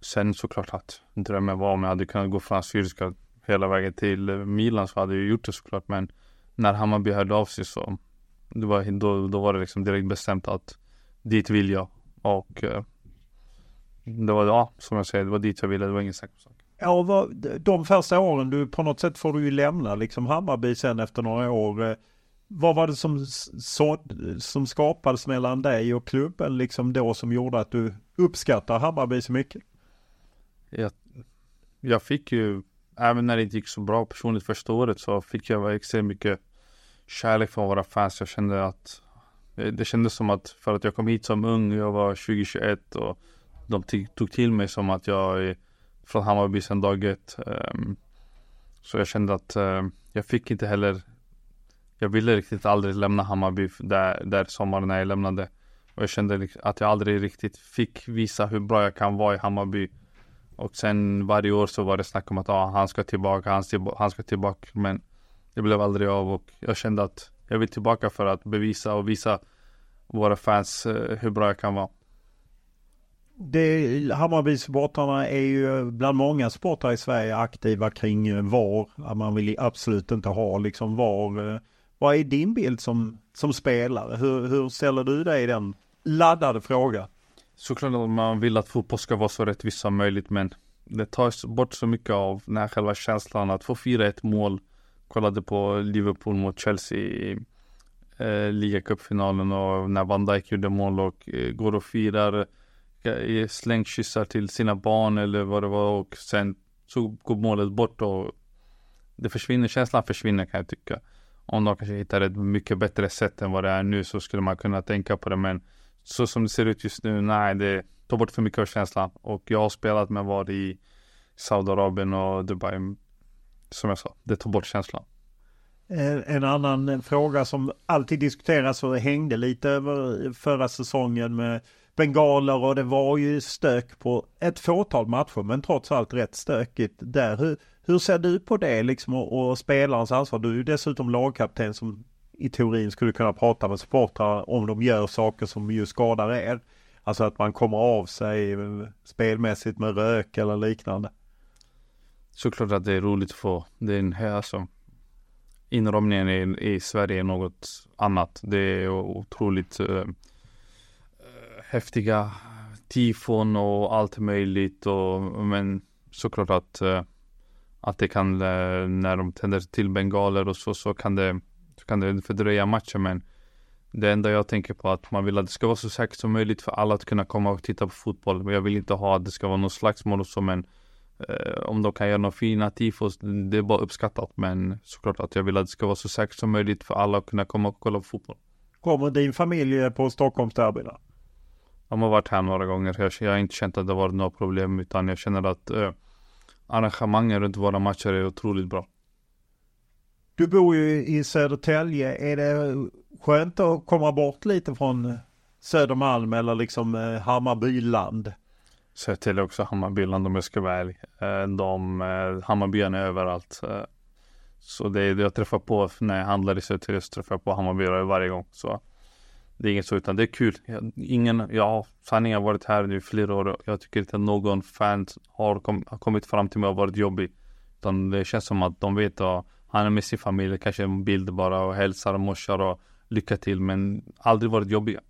sen såklart att drömmen var om jag hade kunnat gå från Assyriska hela vägen till Milan så hade jag gjort det såklart. Men när Hammarby hörde av sig så det var, då, då var det liksom direkt bestämt att dit vill jag. Och uh, det var, ja, som jag säger, det var dit jag ville. Det var ingen sak.
Ja, vad, de första åren, du på något sätt får du ju lämna liksom Hammarby sen efter några år. Vad var det som, så, som skapades mellan dig och klubben liksom då som gjorde att du uppskattar Hammarby så mycket?
Jag, jag fick ju, även när det inte gick så bra personligt första året så fick jag extremt mycket kärlek från våra fans. Jag kände att eh, det kändes som att för att jag kom hit som ung, jag var 2021 och de tog till mig som att jag är från Hammarby sedan dag ett. Um, så jag kände att um, jag fick inte heller Jag ville riktigt aldrig lämna Hammarby där, där sommaren när jag lämnade. Och jag kände att jag aldrig riktigt fick visa hur bra jag kan vara i Hammarby. Och sen varje år så var det snack om att ah, han ska tillbaka, han, han ska tillbaka. Men det blev aldrig av och jag kände att jag vill tillbaka för att bevisa och visa våra fans uh, hur bra jag kan vara
det, Hammarby-supportrarna är ju bland många supportrar i Sverige aktiva kring VAR. Man vill absolut inte ha liksom VAR. Vad är din bild som, som spelare? Hur, hur ställer du dig i den laddade frågan?
Såklart att man vill att fotboll ska vara så rättvis som möjligt men det tar bort så mycket av den här själva känslan att få fira ett mål. Kollade på Liverpool mot Chelsea i eh, ligacupfinalen och när Van Dijk gjorde mål och eh, går och firar eh, slängkyssar till sina barn eller vad det var och sen så går målet bort och det försvinner, känslan försvinner kan jag tycka. Om de kanske hittar ett mycket bättre sätt än vad det är nu så skulle man kunna tänka på det men så som det ser ut just nu, nej det tar bort för mycket av känslan och jag har spelat med var i Saudiarabien och Dubai som jag sa, det tar bort känslan.
Eh, en annan eh, fråga som alltid diskuteras och hängde lite över eh, förra säsongen med bengaler och det var ju stök på ett fåtal matcher men trots allt rätt stökigt där. Hur, hur ser du på det liksom och, och spelarens ansvar? Du är ju dessutom lagkapten som i teorin skulle kunna prata med supportrar om de gör saker som ju skadar er. Alltså att man kommer av sig spelmässigt med rök eller liknande.
Såklart att det är roligt att få. Det är en, alltså, inramningen i, i Sverige är något annat. Det är otroligt uh, häftiga tifon och allt möjligt och men såklart att uh, att det kan när de tänder till bengaler och så så kan det så kan det fördröja matchen men det enda jag tänker på är att man vill att det ska vara så säkert som möjligt för alla att kunna komma och titta på fotboll. Men jag vill inte ha att det ska vara något slagsmål och så men om de kan göra några fina tifos, det är bara uppskattat. Men såklart att jag vill att det ska vara så säkert som möjligt för alla att kunna komma och kolla på fotboll.
Kommer din familj på Stockholmsderbyna?
De har varit här några gånger. Jag, jag har inte känt att det varit några problem utan jag känner att eh, arrangemangen runt våra matcher är otroligt bra.
Du bor ju i Södertälje. Är det skönt att komma bort lite från Södermalm eller liksom eh, Hammarbyland?
Södertälje också Hammarbyland om jag ska vara ärlig. Eh, de, eh, Hammarbyarna är överallt. Eh, så det är det jag träffar på när jag handlar i Södertälje så träffar jag på Hammarbyare varje gång. Så det är inget så utan det är kul. Ingen, ja, sanningen har varit här nu i flera år. Jag tycker inte att någon fan har, kom, har kommit fram till mig och varit jobbig. Utan det känns som att de vet att han är med sin familj, kanske en bild bara och hälsar och morsar och lycka till men aldrig varit jobbiga.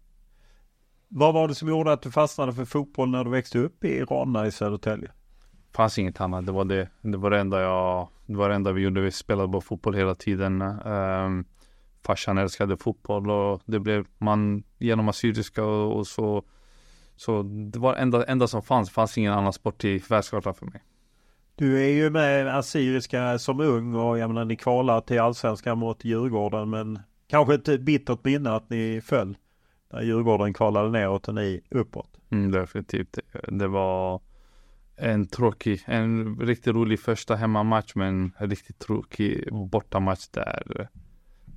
Vad var det som gjorde att du fastnade för fotboll när du växte upp i Ronna i Södertälje?
Det fanns inget annat. Det var det. Det var det enda jag, det var det enda vi gjorde. Vi spelade bara fotboll hela tiden. Um, farsan älskade fotboll och det blev man genom assyriska och, och så. Så det var enda, enda som fanns. Det fanns ingen annan sport i världskartan för mig.
Du är ju med Assyriska som ung och jag menar ni kvalar till allsvenskan mot Djurgården men Kanske ett bittert minne att ni föll. När Djurgården kvalade neråt och ni uppåt.
Mm, definitivt. Det var en tråkig, en riktigt rolig första hemmamatch men en riktigt tråkig bortamatch där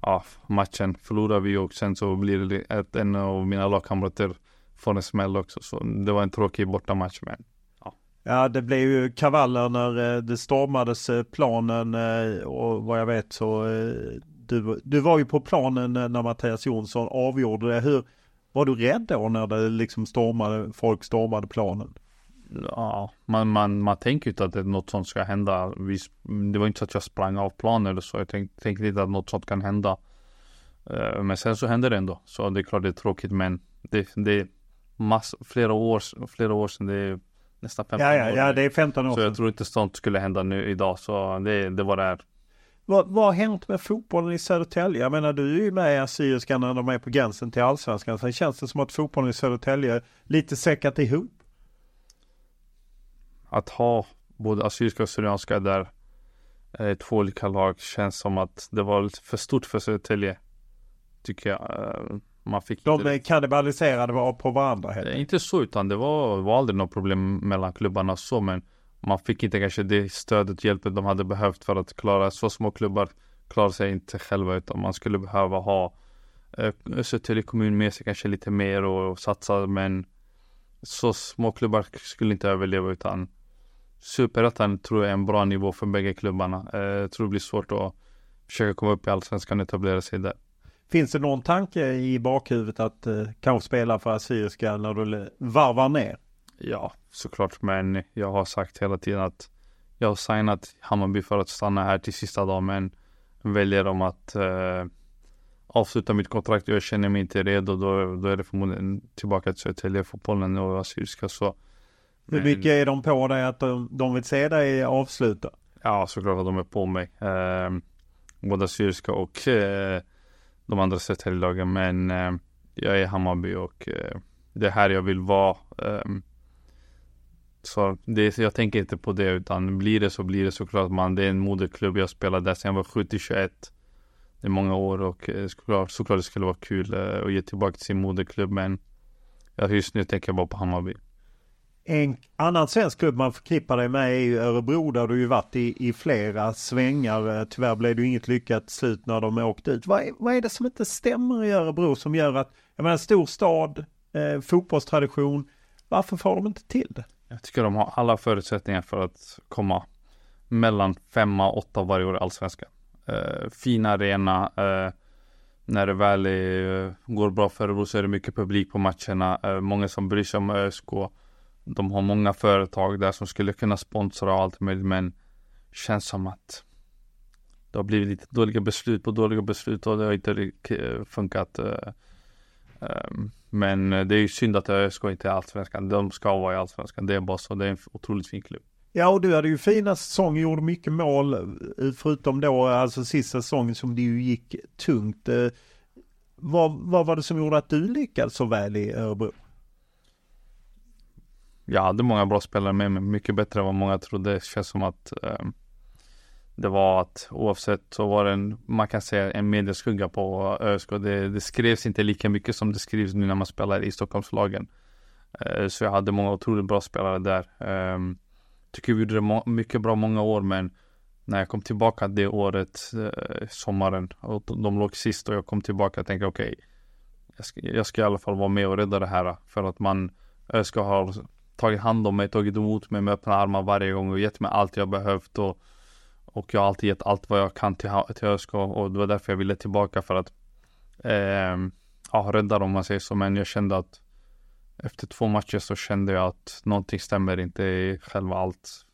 ja, matchen förlorar vi och sen så blir det att en av mina lagkamrater får en smäll också. Så det var en tråkig bortamatch men
ja. Ja det blev ju kravaller när eh, det stormades eh, planen eh, och vad jag vet så du, du var ju på planen när Mattias Jonsson avgjorde det. Hur, var du rädd då när det liksom stormade, folk stormade planen?
Ja, man, man, man tänker ju inte att det, något sånt ska hända. Vi, det var inte så att jag sprang av planen eller så. Jag tänkte, tänkte inte att något sånt kan hända. Uh, men sen så hände det ändå. Så det är klart det är tråkigt men det, det är mass, flera, år, flera år sedan. Det är nästan 15
ja, ja, år. Ja, det är 15 år
Så jag tror inte sånt skulle hända nu idag. Så det, det var det är.
Vad, vad har hänt med fotbollen i Södertälje? Jag menar du är ju med i Assyriska när de är på gränsen till Allsvenskan. Sen känns det som att fotbollen i Södertälje lite säckat ihop
att ha både assyriska och syrianska där eh, två olika lag känns som att det var lite för stort för Södertälje. Tycker jag. Eh, man fick
De inte... kannibaliserade på varandra helt
eh, Inte så utan det var, var aldrig något problem mellan klubbarna så men man fick inte kanske det stödet och hjälpen de hade behövt för att klara så små klubbar klarar sig inte själva utan man skulle behöva ha eh, Södertälje kommun med sig kanske lite mer och, och satsa men så små klubbar skulle inte överleva utan Superettan tror jag är en bra nivå för bägge klubbarna. Eh, jag tror det blir svårt att försöka komma upp i Allsvenskan och etablera sig där.
Finns det någon tanke i bakhuvudet att eh, kanske spela för Assyriska när du varvar ner?
Ja, såklart. Men jag har sagt hela tiden att jag har signat Hammarby för att stanna här till sista dagen. Men väljer om att eh, avsluta mitt kontrakt och jag känner mig inte redo. Då, då är det förmodligen tillbaka till Södertälje, fotbollen och Assyriska. Så
hur mycket är de på dig att de, de vill se dig avsluta?
Ja, såklart att de är på mig. Eh, både Syriska och eh, de andra Södertäljelagen. Men eh, jag är Hammarby och eh, det är här jag vill vara. Så det, jag tänker inte på det utan blir det så blir det såklart man. Det är en moderklubb. Jag spelade där sedan jag var 7 till 21. Det är många år och eh, såklart, såklart det skulle vara kul eh, att ge tillbaka till sin moderklubb. Men just nu tänker jag bara på Hammarby.
En annan svensk klubb man förknippar dig med är ju Örebro där du ju varit i, i flera svängar. Eh, tyvärr blev det ju inget lyckat slut när de åkte ut. Vad är, vad är det som inte stämmer i Örebro som gör att, jag menar stor stad, eh, fotbollstradition. Varför får de inte till det?
Jag tycker de har alla förutsättningar för att komma mellan femma och åtta varje år i allsvenskan. Uh, fin arena. Uh, när det väl är, eh, går bra för Örebro så är det mycket publik på matcherna. Uh, många som bryr sig om ÖSK. De har många företag där som skulle kunna sponsra och allt möjligt men känns som att det har blivit lite dåliga beslut på dåliga beslut och det har inte funkat. Eh, ehm, men det är ju synd att ÖSK inte är allsvenskan. De ska vara i allsvenskan. Det är bara så. Det är en otroligt fin klubb.
Ja, och du hade ju fina säsonger, gjorde mycket mål, eh, förutom då alltså sista säsongen som det ju gick tungt. Eh, vad, vad var det som gjorde att du lyckades så väl i Örebro?
jag hade många bra spelare med mig, mycket bättre än vad många trodde. Det känns som att eh, det var att oavsett så var det en, man kan säga en medieskugga på ÖSK. Det, det skrevs inte lika mycket som det skrivs nu när man spelar i Stockholmslagen. Eh, så jag hade många otroligt bra spelare där. Ehm, tycker vi gjorde det mycket bra många år men när jag kom tillbaka det året, eh, sommaren, och de låg sist och jag kom tillbaka och tänkte okej, okay, jag, ska, jag ska i alla fall vara med och rädda det här för att man ÖSK har tagit hand om mig, tagit emot mig med öppna armar varje gång och gett mig allt jag behövt och, och jag har alltid gett allt vad jag kan till, till ÖSK och det var därför jag ville tillbaka för att eh, ja, rädda dem om man säger så. Men jag kände att efter två matcher så kände jag att någonting stämmer inte i själva allt.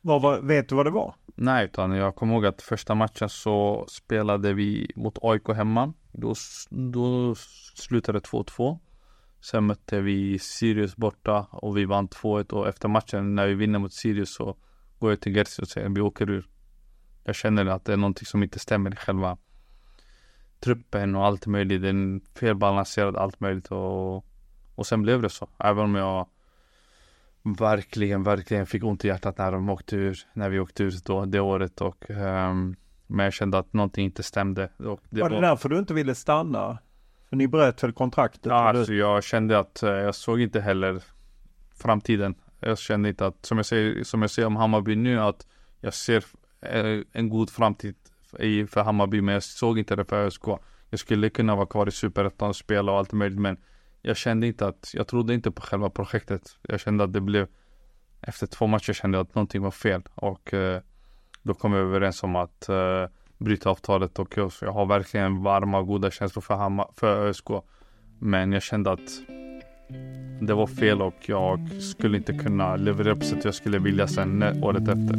Vad var, vet du vad det var?
Nej, utan jag kommer ihåg att första matchen så spelade vi mot AIK hemma. Då, då slutade det 2-2. Sen mötte vi Sirius borta och vi vann 2-1 och efter matchen när vi vinner mot Sirius så går jag till Gersi och säger vi åker ur. Jag känner att det är någonting som inte stämmer i själva truppen och allt möjligt. Är felbalanserad allt möjligt och, och sen blev det så. Även om jag verkligen, verkligen fick ont i hjärtat när de åkte ur, när vi åkte ut då, det året och um, Men jag kände att någonting inte stämde. Och
det var det därför du inte ville stanna? För ni bröt väl kontraktet?
Ja, alltså jag kände att eh, jag såg inte heller framtiden. Jag kände inte att, som jag säger, som jag säger om Hammarby nu, att jag ser Eh, en god framtid i, för Hammarby, men jag såg inte det för ÖSK. Jag skulle kunna vara kvar i Superettan och spela och allt möjligt, men jag kände inte att, jag trodde inte på själva projektet. Jag kände att det blev, efter två matcher kände jag att någonting var fel och eh, då kom vi överens om att eh, bryta avtalet och jag, jag har verkligen varma och goda känslor för, Hammar, för ÖSK. Men jag kände att det var fel och jag skulle inte kunna leverera på sätt jag skulle vilja sen eh, året efter.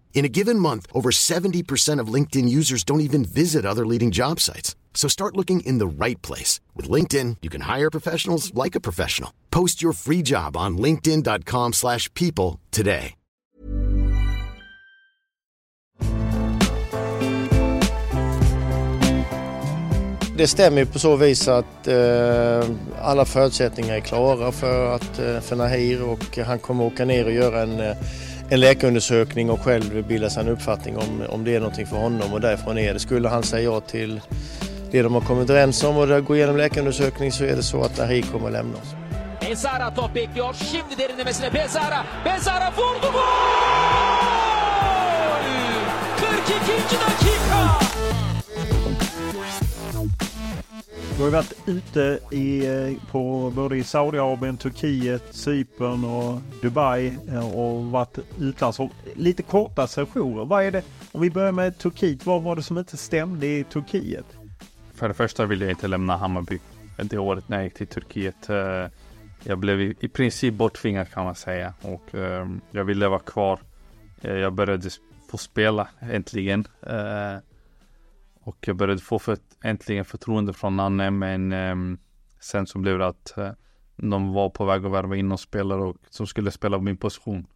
In a given month, over 70% of LinkedIn users don't even visit other leading job sites. So start looking in the right place. With LinkedIn, you can hire professionals like a professional. Post your free job on linkedin.com slash people today.
Det stämmer på så vis att eh, alla förutsättningar är klara för, att, eh, för Nahir och han kommer åka ner och göra en eh, en läkarundersökning och själv bilda sig en uppfattning om, om det är någonting för honom och därifrån är det. Skulle han säga ja till det de har kommit överens om och gå igenom läkarundersökning så är det så att Nahir kommer att lämna oss.
Bezara top bekliyor. Şimdi derinlemesine Bezara. Bezara vurdu gol! 42. dakika!
Du har varit ute i, eh, på både i Saudiarabien, Turkiet, Cypern och Dubai eh, och varit utlands. Lite korta sessioner. Vad är det, om vi börjar med Turkiet, vad var det som inte stämde i Turkiet?
För det första vill jag inte lämna Hammarby det året när jag gick till Turkiet. Eh, jag blev i princip borttvingad kan man säga och jag ville vara kvar. Jag började få spela äntligen. Och jag började få för, äntligen förtroende från Nanne men eh, sen så blev det att eh, de var på väg att värva in någon spelare och, som skulle spela på min position.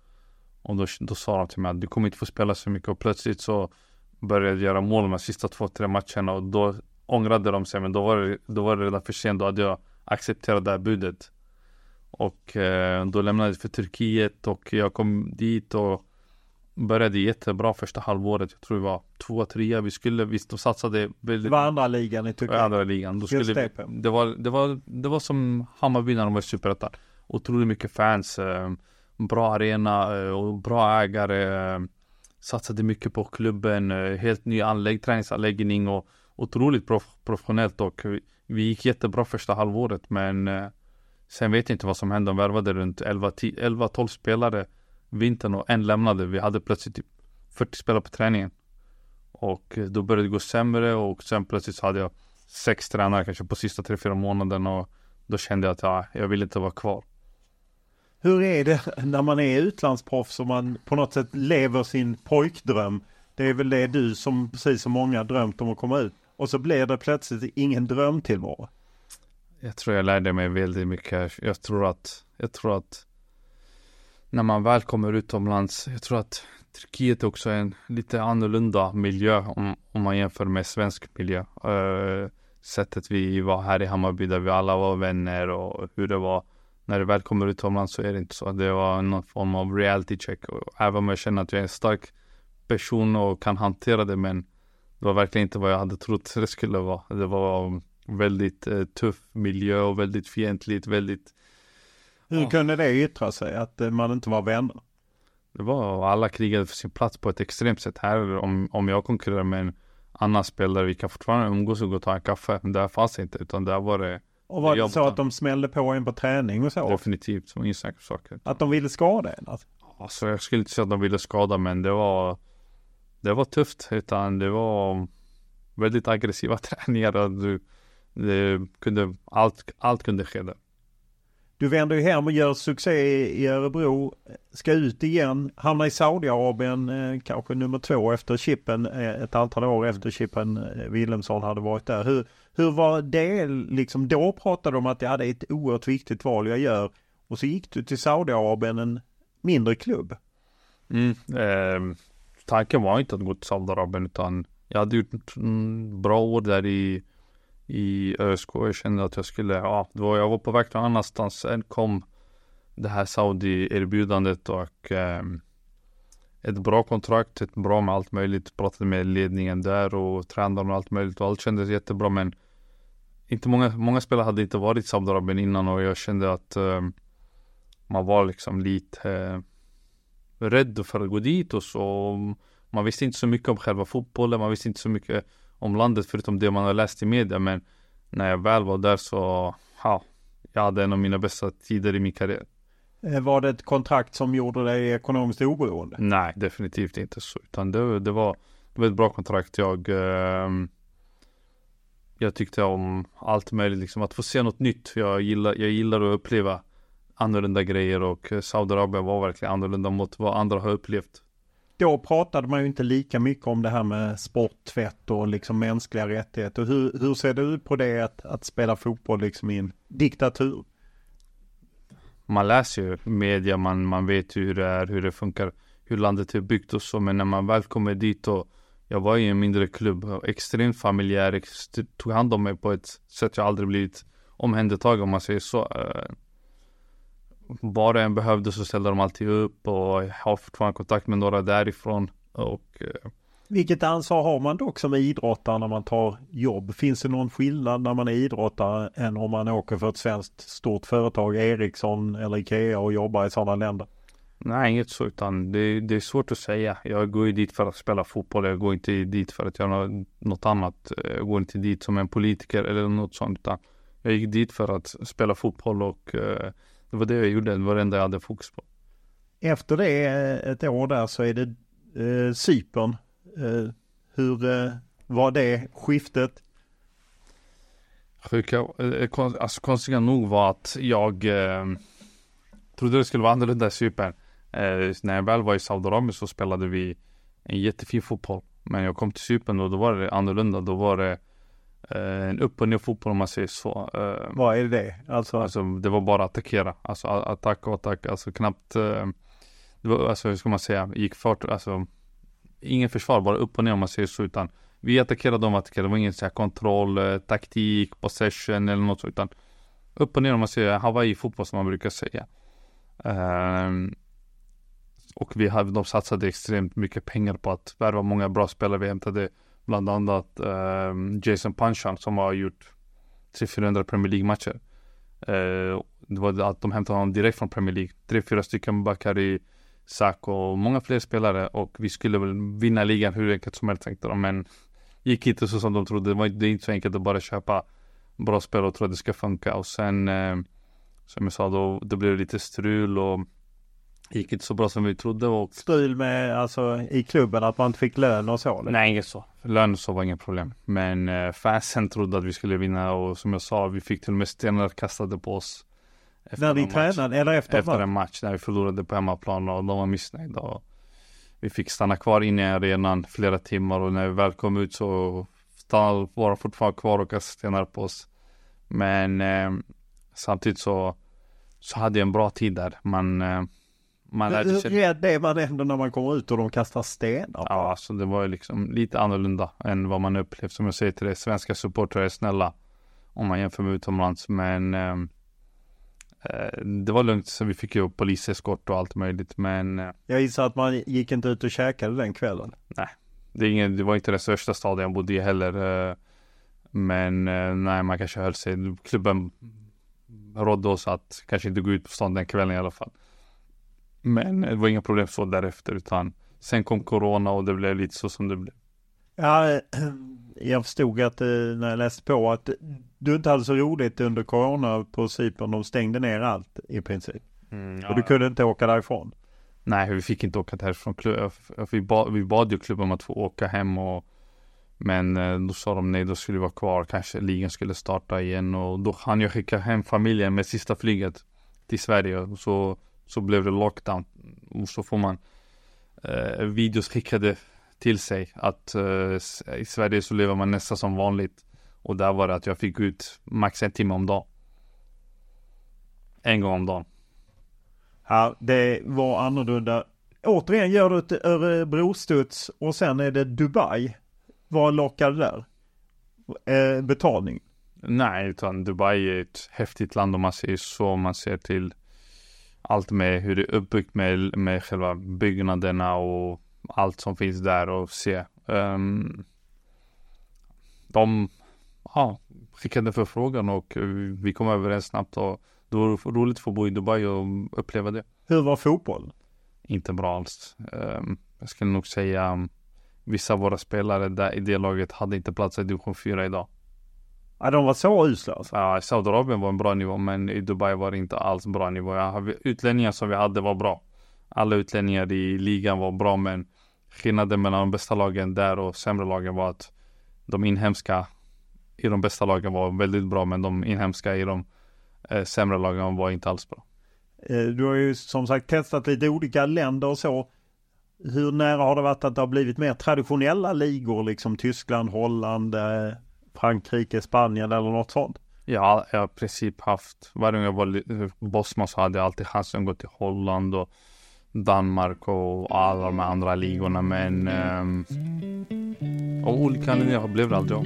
Och då, då sa de till mig att du kommer inte få spela så mycket och plötsligt så började jag göra mål de sista två, tre matcherna och då ångrade de sig men då var det, då var det redan för sent. Då hade jag accepterat det här budet. Och eh, då lämnade jag för Turkiet och jag kom dit och började jättebra första halvåret. Jag tror vi var två, trea. Vi skulle, visst de satsade.
Det var andra ligan i Turkiet.
Andra ligan. Då skulle vi, det, var, det, var, det var som Hammarby när de var i Superettan. Otroligt mycket fans. Eh, bra arena eh, och bra ägare. Eh, satsade mycket på klubben. Helt ny anlägg, träningsanläggning och otroligt prof, professionellt och vi gick jättebra första halvåret men sen vet jag inte vad som hände. De värvade runt 11-12 spelare vintern och en lämnade. Vi hade plötsligt typ 40 spelare på träningen. Och då började det gå sämre och sen plötsligt så hade jag sex tränare kanske på sista tre, fyra månaden och då kände jag att ja, jag vill inte vara kvar.
Hur är det när man är utlandsproffs och man på något sätt lever sin pojkdröm? Det är väl det du som precis som många drömt om att komma ut. Och så blir det plötsligt ingen drömtillvaro.
Jag tror jag lärde mig väldigt mycket. Jag tror att, jag tror att när man väl kommer utomlands, jag tror att Turkiet också är en lite annorlunda miljö om, om man jämför med svensk miljö. Uh, sättet vi var här i Hammarby där vi alla var vänner och hur det var när du väl kommer utomlands så är det inte så. Det var någon form av reality check. Och även om jag känner att jag är en stark person och kan hantera det men det var verkligen inte vad jag hade trott det skulle vara. Det var väldigt eh, tuff miljö och väldigt fientligt, väldigt
hur ja. kunde det yttra sig att eh, man inte var vänner?
Det var alla krigade för sin plats på ett extremt sätt. Här om, om jag konkurrerar med en annan spelare, vi kan fortfarande umgås och gå och ta en kaffe. Men där fanns det inte, utan där var det
och var det så att de smällde på en på träning och så?
Definitivt, som insäkra saker.
Att de ville skada en? Alltså.
alltså jag skulle inte säga att de ville skada men det var Det var tufft utan det var Väldigt aggressiva träningar och du Det kunde Allt, allt kunde ske där.
Du vänder ju hem och gör succé i Örebro. Ska ut igen. Hamnar i Saudiarabien eh, kanske nummer två efter Chippen. Eh, ett antal år efter Chippen eh, Wilhelmsson hade varit där. Hur, hur var det liksom? Då pratade de om att det hade ett oerhört viktigt val jag gör. Och så gick du till Saudiarabien, en mindre klubb.
Mm, eh, tanken var inte att gå till Saudiarabien utan jag hade gjort en bra år där i i ÖSK. Jag kände att jag skulle, ja, då jag var på väg någon annanstans. Sen kom det här Saudi-erbjudandet och eh, ett bra kontrakt, ett bra med allt möjligt. Pratade med ledningen där och tränaren och allt möjligt och allt kändes jättebra men inte många, många spelare hade inte varit i Saudiarabien innan och jag kände att eh, man var liksom lite eh, rädd för att gå dit och så. Man visste inte så mycket om själva fotbollen, man visste inte så mycket om landet förutom det man har läst i media men när jag väl var där så, ja, jag hade en av mina bästa tider i min karriär.
Eh, var det ett kontrakt som gjorde dig ekonomiskt oberoende?
Nej, definitivt inte så. Utan det, det, var, det var ett bra kontrakt. Jag, eh, jag tyckte om allt möjligt, liksom att få se något nytt. Jag gillar, jag gillar att uppleva annorlunda grejer och Saudiarabien var verkligen annorlunda mot vad andra har upplevt
då pratade man ju inte lika mycket om det här med sporttvätt och liksom mänskliga rättigheter. Hur, hur ser du på det att, att spela fotboll liksom i en diktatur?
Man läser ju media, man, man vet ju hur det är, hur det funkar, hur landet är byggt och så. Men när man väl kommer dit och jag var i en mindre klubb, extremt familjär, tog hand om mig på ett sätt jag aldrig blivit omhändertagen om man säger så. Eh, Eh, vad det än behövde så ställde de alltid upp och jag har fortfarande kontakt med några därifrån. Och, eh,
Vilket ansvar har man dock som idrottare när man tar jobb? Finns det någon skillnad när man är idrottare än om man åker för ett svenskt stort företag, Ericsson eller Ikea och jobbar i sådana länder?
Nej, inget så utan det, det, är svårt att säga. Jag går ju dit för att spela fotboll. Jag går inte dit för att göra något annat. Jag går inte dit som en politiker eller något sånt. Utan jag gick dit för att spela fotboll och uh, det var det jag gjorde, det var det enda jag hade fokus på.
Efter det, eh, ett år där, så är det eh, Cypern. Eh, hur eh, var det skiftet?
Sjuka, eh, alltså konstiga nog var att jag eh, trodde det skulle vara annorlunda i Cypern. Eh, när jag väl var i Saudiarabien så spelade vi en jättefin fotboll. Men jag kom till Cypern och då var det annorlunda. Då var det en upp och ner fotboll om man säger så.
Eh, Vad är det? Alltså?
alltså det var bara attackera. Alltså attack och attack. Alltså knappt. Eh, det var, alltså hur ska man säga? Gick fart. Alltså ingen försvar. Bara upp och ner om man säger så. Utan vi attackerade, de attackerade. Det var ingen så här kontroll, taktik, possession eller något så. Utan upp och ner om man säger Hawaii fotboll som man brukar säga. Um, och vi hade, de satsade extremt mycket pengar på att värva många bra spelare. Vi hämtade Bland annat eh, Jason Panchan som har gjort 300-400 Premier League-matcher. Eh, det var att de hämtade honom direkt från Premier League. Tre, fyra stycken backar i Sak och många fler spelare. Och vi skulle väl vinna ligan hur enkelt som helst tänkte de. Men gick inte så som de trodde. Det var det är inte så enkelt att bara köpa bra spelare och tro att det ska funka. Och sen eh, som jag sa då, då blev det lite strul och gick inte så bra som vi trodde. Och...
Strul med alltså i klubben att man inte fick lön och så? Eller?
Nej, inget så. Lön och så var inget problem. Men eh, fansen trodde att vi skulle vinna och som jag sa, vi fick till och med stenar kastade på oss.
När ni tränade eller efter?
Efter en match när vi förlorade på hemmaplan och de var missnöjda. Och vi fick stanna kvar inne i arenan flera timmar och när vi väl kom ut så var de fortfarande kvar och kastade stenar på oss. Men eh, samtidigt så, så hade jag en bra tid där. Man, eh, man lärde
Hur
sig.
rädd är man ändå när man kommer ut och de kastar stenar?
Ja, alltså det var ju liksom lite annorlunda än vad man upplevt. Som jag säger till dig, svenska supportrar är snälla. Om man jämför med utomlands. Men ehm, eh, det var lugnt. Så vi fick ju poliseskort och allt möjligt. Men eh,
Jag gissar att man gick inte ut och käkade den kvällen.
nej, det, ingen, det var inte den största staden jag bodde i heller. Eh, men eh, nej, man kanske höll sig. Klubben rådde oss att kanske inte gå ut på stan den kvällen i alla fall. Men det var inga problem så därefter. Utan sen kom corona och det blev lite så som det blev.
Ja, eh, jag förstod att eh, när jag läste på att du inte hade så roligt under corona på Cypern. De stängde ner allt i princip.
Mm,
Och du kunde inte åka därifrån.
Nej, vi fick inte åka därifrån. Vi bad, vi bad ju klubben om att få åka hem och Men eh, då sa de nej, då skulle vi vara kvar. Kanske ligan skulle starta igen och då hann jag skicka hem familjen med sista flyget till Sverige. Och så, så blev det lockdown. Och så får man eh, videos skickade till sig att eh, i Sverige så lever man nästan som vanligt. Och där var det att jag fick ut max en timme om dagen. En gång om dagen.
Ja, det var annorlunda. Återigen gör du ett Örebro-studs och sen är det Dubai. Vad lockade där? Eh, betalning?
Nej, utan Dubai är ett häftigt land om man säger så. Man ser till allt med hur det är uppbyggt med, med själva byggnaderna och allt som finns där och se. Um, de ja, skickade förfrågan och vi kom överens snabbt och det var roligt att få bo i Dubai och uppleva det.
Hur var fotbollen?
Inte bra alls. Um, jag skulle nog säga um, vissa av våra spelare där i det laget hade inte plats i division 4 idag.
Ja, de var så usla alltså.
Ja, Saudiarabien var en bra nivå, men i Dubai var det inte alls bra nivå. Utlänningar som vi hade var bra. Alla utlänningar i ligan var bra, men skillnaden mellan de bästa lagen där och sämre lagen var att de inhemska i de bästa lagen var väldigt bra, men de inhemska i de eh, sämre lagen var inte alls bra.
Eh, du har ju som sagt testat lite olika länder och så. Hur nära har det varit att det har blivit mer traditionella ligor, liksom Tyskland, Holland, eh, Frankrike, Spanien eller något sånt?
Ja, jag har i princip haft, varje gång jag var i Bosma så hade jag alltid chansen att gå till Holland och Danmark och alla de andra ligorna men um, av olika anledningar blev det aldrig av.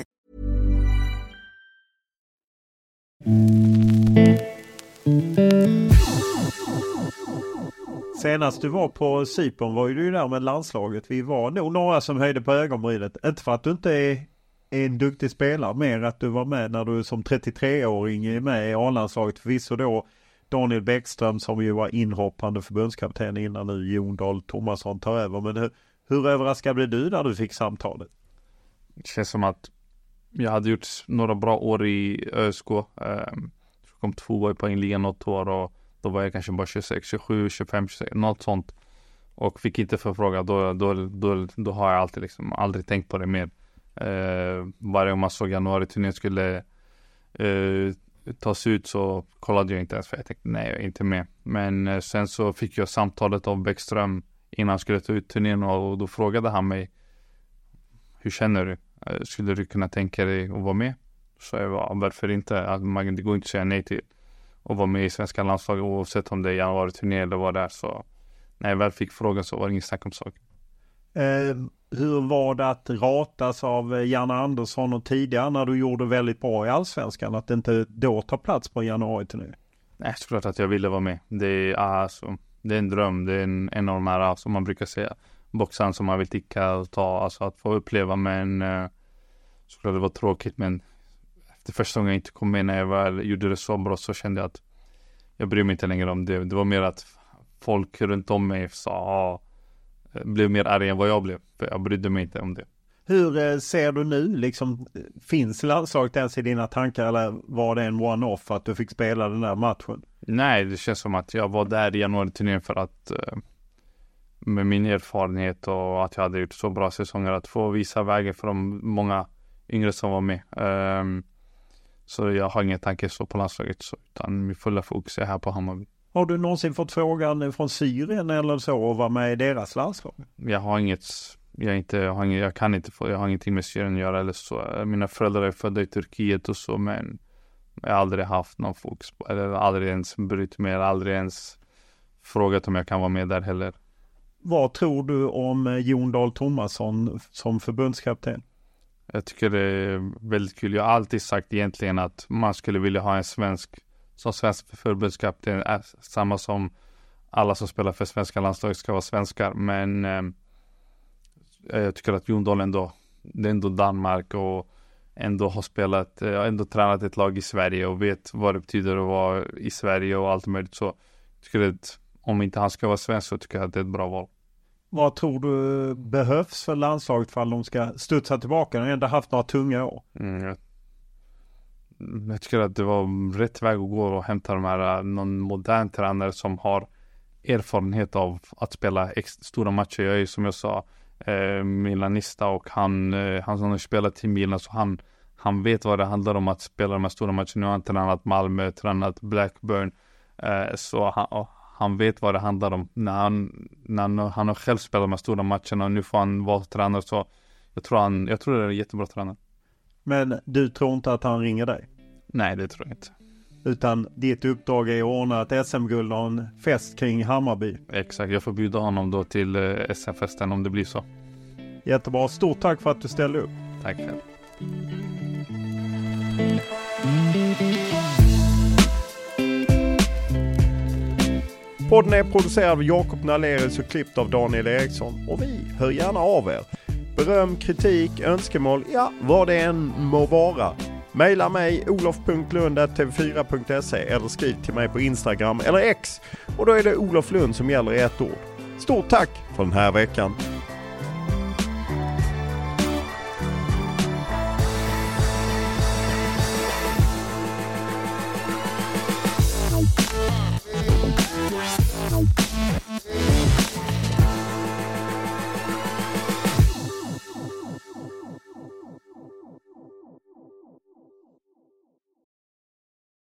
Senast du var på Cypern var ju du där med landslaget. Vi var nog några som höjde på ögonbrynet. Inte för att du inte är, är en duktig spelare, mer att du var med när du som 33-åring är med i A-landslaget. Förvisso då Daniel Bäckström som ju var inhoppande förbundskapten innan nu Jon Dahl Tomasson tar över. Men hur, hur överraskad blev du när du fick samtalet?
Det känns som att jag hade gjort några bra år i ÖSK. Jag kom tvåa i poängligan något år och Då var jag kanske bara 26, 27, 25, 26, något sånt. Och fick inte förfrågan, då, då, då, då har jag alltid liksom aldrig tänkt på det mer. Eh, varje gång man såg januari-turnén skulle eh, tas ut så kollade jag inte ens för jag tänkte nej, jag är inte med. Men eh, sen så fick jag samtalet av Bäckström innan han skulle ta ut turnén och, och då frågade han mig Hur känner du? Eh, skulle du kunna tänka dig att vara med? Så jag var varför inte? Man, det går inte att säga nej till att vara med i svenska landslaget oavsett om det är januari-turné eller vad det är. Så när jag väl fick frågan så var det inget snack om saken.
Eh, hur var det att ratas av Janne Andersson och tidigare när du gjorde väldigt bra i Allsvenskan? Att inte då ta plats på januari-turné?
Nej, såklart att jag ville vara med. Det är, alltså, det är en dröm. Det är en, en av de här, som man brukar säga, boxaren som man vill ticka och ta. Alltså att få uppleva. Men eh, såklart det var tråkigt. Men efter första gången jag inte kom med när jag väl gjorde det så bra så kände jag att jag bryr mig inte längre om det. Det var mer att folk runt om mig sa, ah, blev mer arga än vad jag blev. För jag brydde mig inte om det.
Hur eh, ser du nu liksom? Finns landslaget ens i dina tankar eller var det en one-off att du fick spela den där matchen?
Nej, det känns som att jag var där i januari-turnén för att eh, med min erfarenhet och att jag hade gjort så bra säsonger att få visa vägen för de många yngre som var med. Um, så jag har ingen tanke så på landslaget så, utan min fulla fokus är här på Hammarby.
Har du någonsin fått frågan från Syrien eller så att vara med i deras landslag?
Jag har inget, jag, inte, jag, har inget, jag kan inte få, jag har ingenting med Syrien att göra eller så. Mina föräldrar är födda i Turkiet och så men jag har aldrig haft någon fokus på, eller aldrig ens brytt mig, eller aldrig ens frågat om jag kan vara med där heller.
Vad tror du om eh, Jon Dahl Tomasson som förbundskapten?
Jag tycker det är väldigt kul. Jag har alltid sagt egentligen att man skulle vilja ha en svensk som svensk förbundskapten. Samma som alla som spelar för svenska landslaget ska vara svenskar. Men eh, jag tycker att Jon Dahl ändå, det är ändå Danmark och ändå har spelat, eh, ändå tränat ett lag i Sverige och vet vad det betyder att vara i Sverige och allt möjligt. Så jag tycker det är ett om inte han ska vara svensk så tycker jag att det är ett bra val.
Vad tror du behövs för landslaget för att de ska studsa tillbaka? De har ändå haft några tunga år.
Mm, jag, jag, tycker att det var rätt väg att gå och hämta de här, någon modern tränare som har erfarenhet av att spela stora matcher. Jag är som jag sa eh, milanista och han, eh, han som har spelat i Milan så han, han vet vad det handlar om att spela de här stora matcherna. Nu har han tränat Malmö, tränat Blackburn. Eh, så han, han vet vad det handlar om. När han, när han, han har själv spelat de här stora matcherna och nu får han vara tränare så jag tror han, jag tror det är en jättebra tränare.
Men du tror inte att han ringer dig?
Nej, det tror jag inte.
Utan ditt uppdrag är att ordna ett SM-guld och en fest kring Hammarby.
Exakt, jag får bjuda honom då till eh, SM-festen om det blir så.
Jättebra, stort tack för att du ställde upp.
Tack själv.
Podden är producerad av Jakob Nalerius och klippt av Daniel Eriksson. Och vi hör gärna av er. Beröm, kritik, önskemål, ja vad det än må vara. Maila mig olof.lund.tv4.se eller skriv till mig på Instagram eller X. Och då är det Olof Lund som gäller i ett ord. Stort tack för den här veckan. Bye.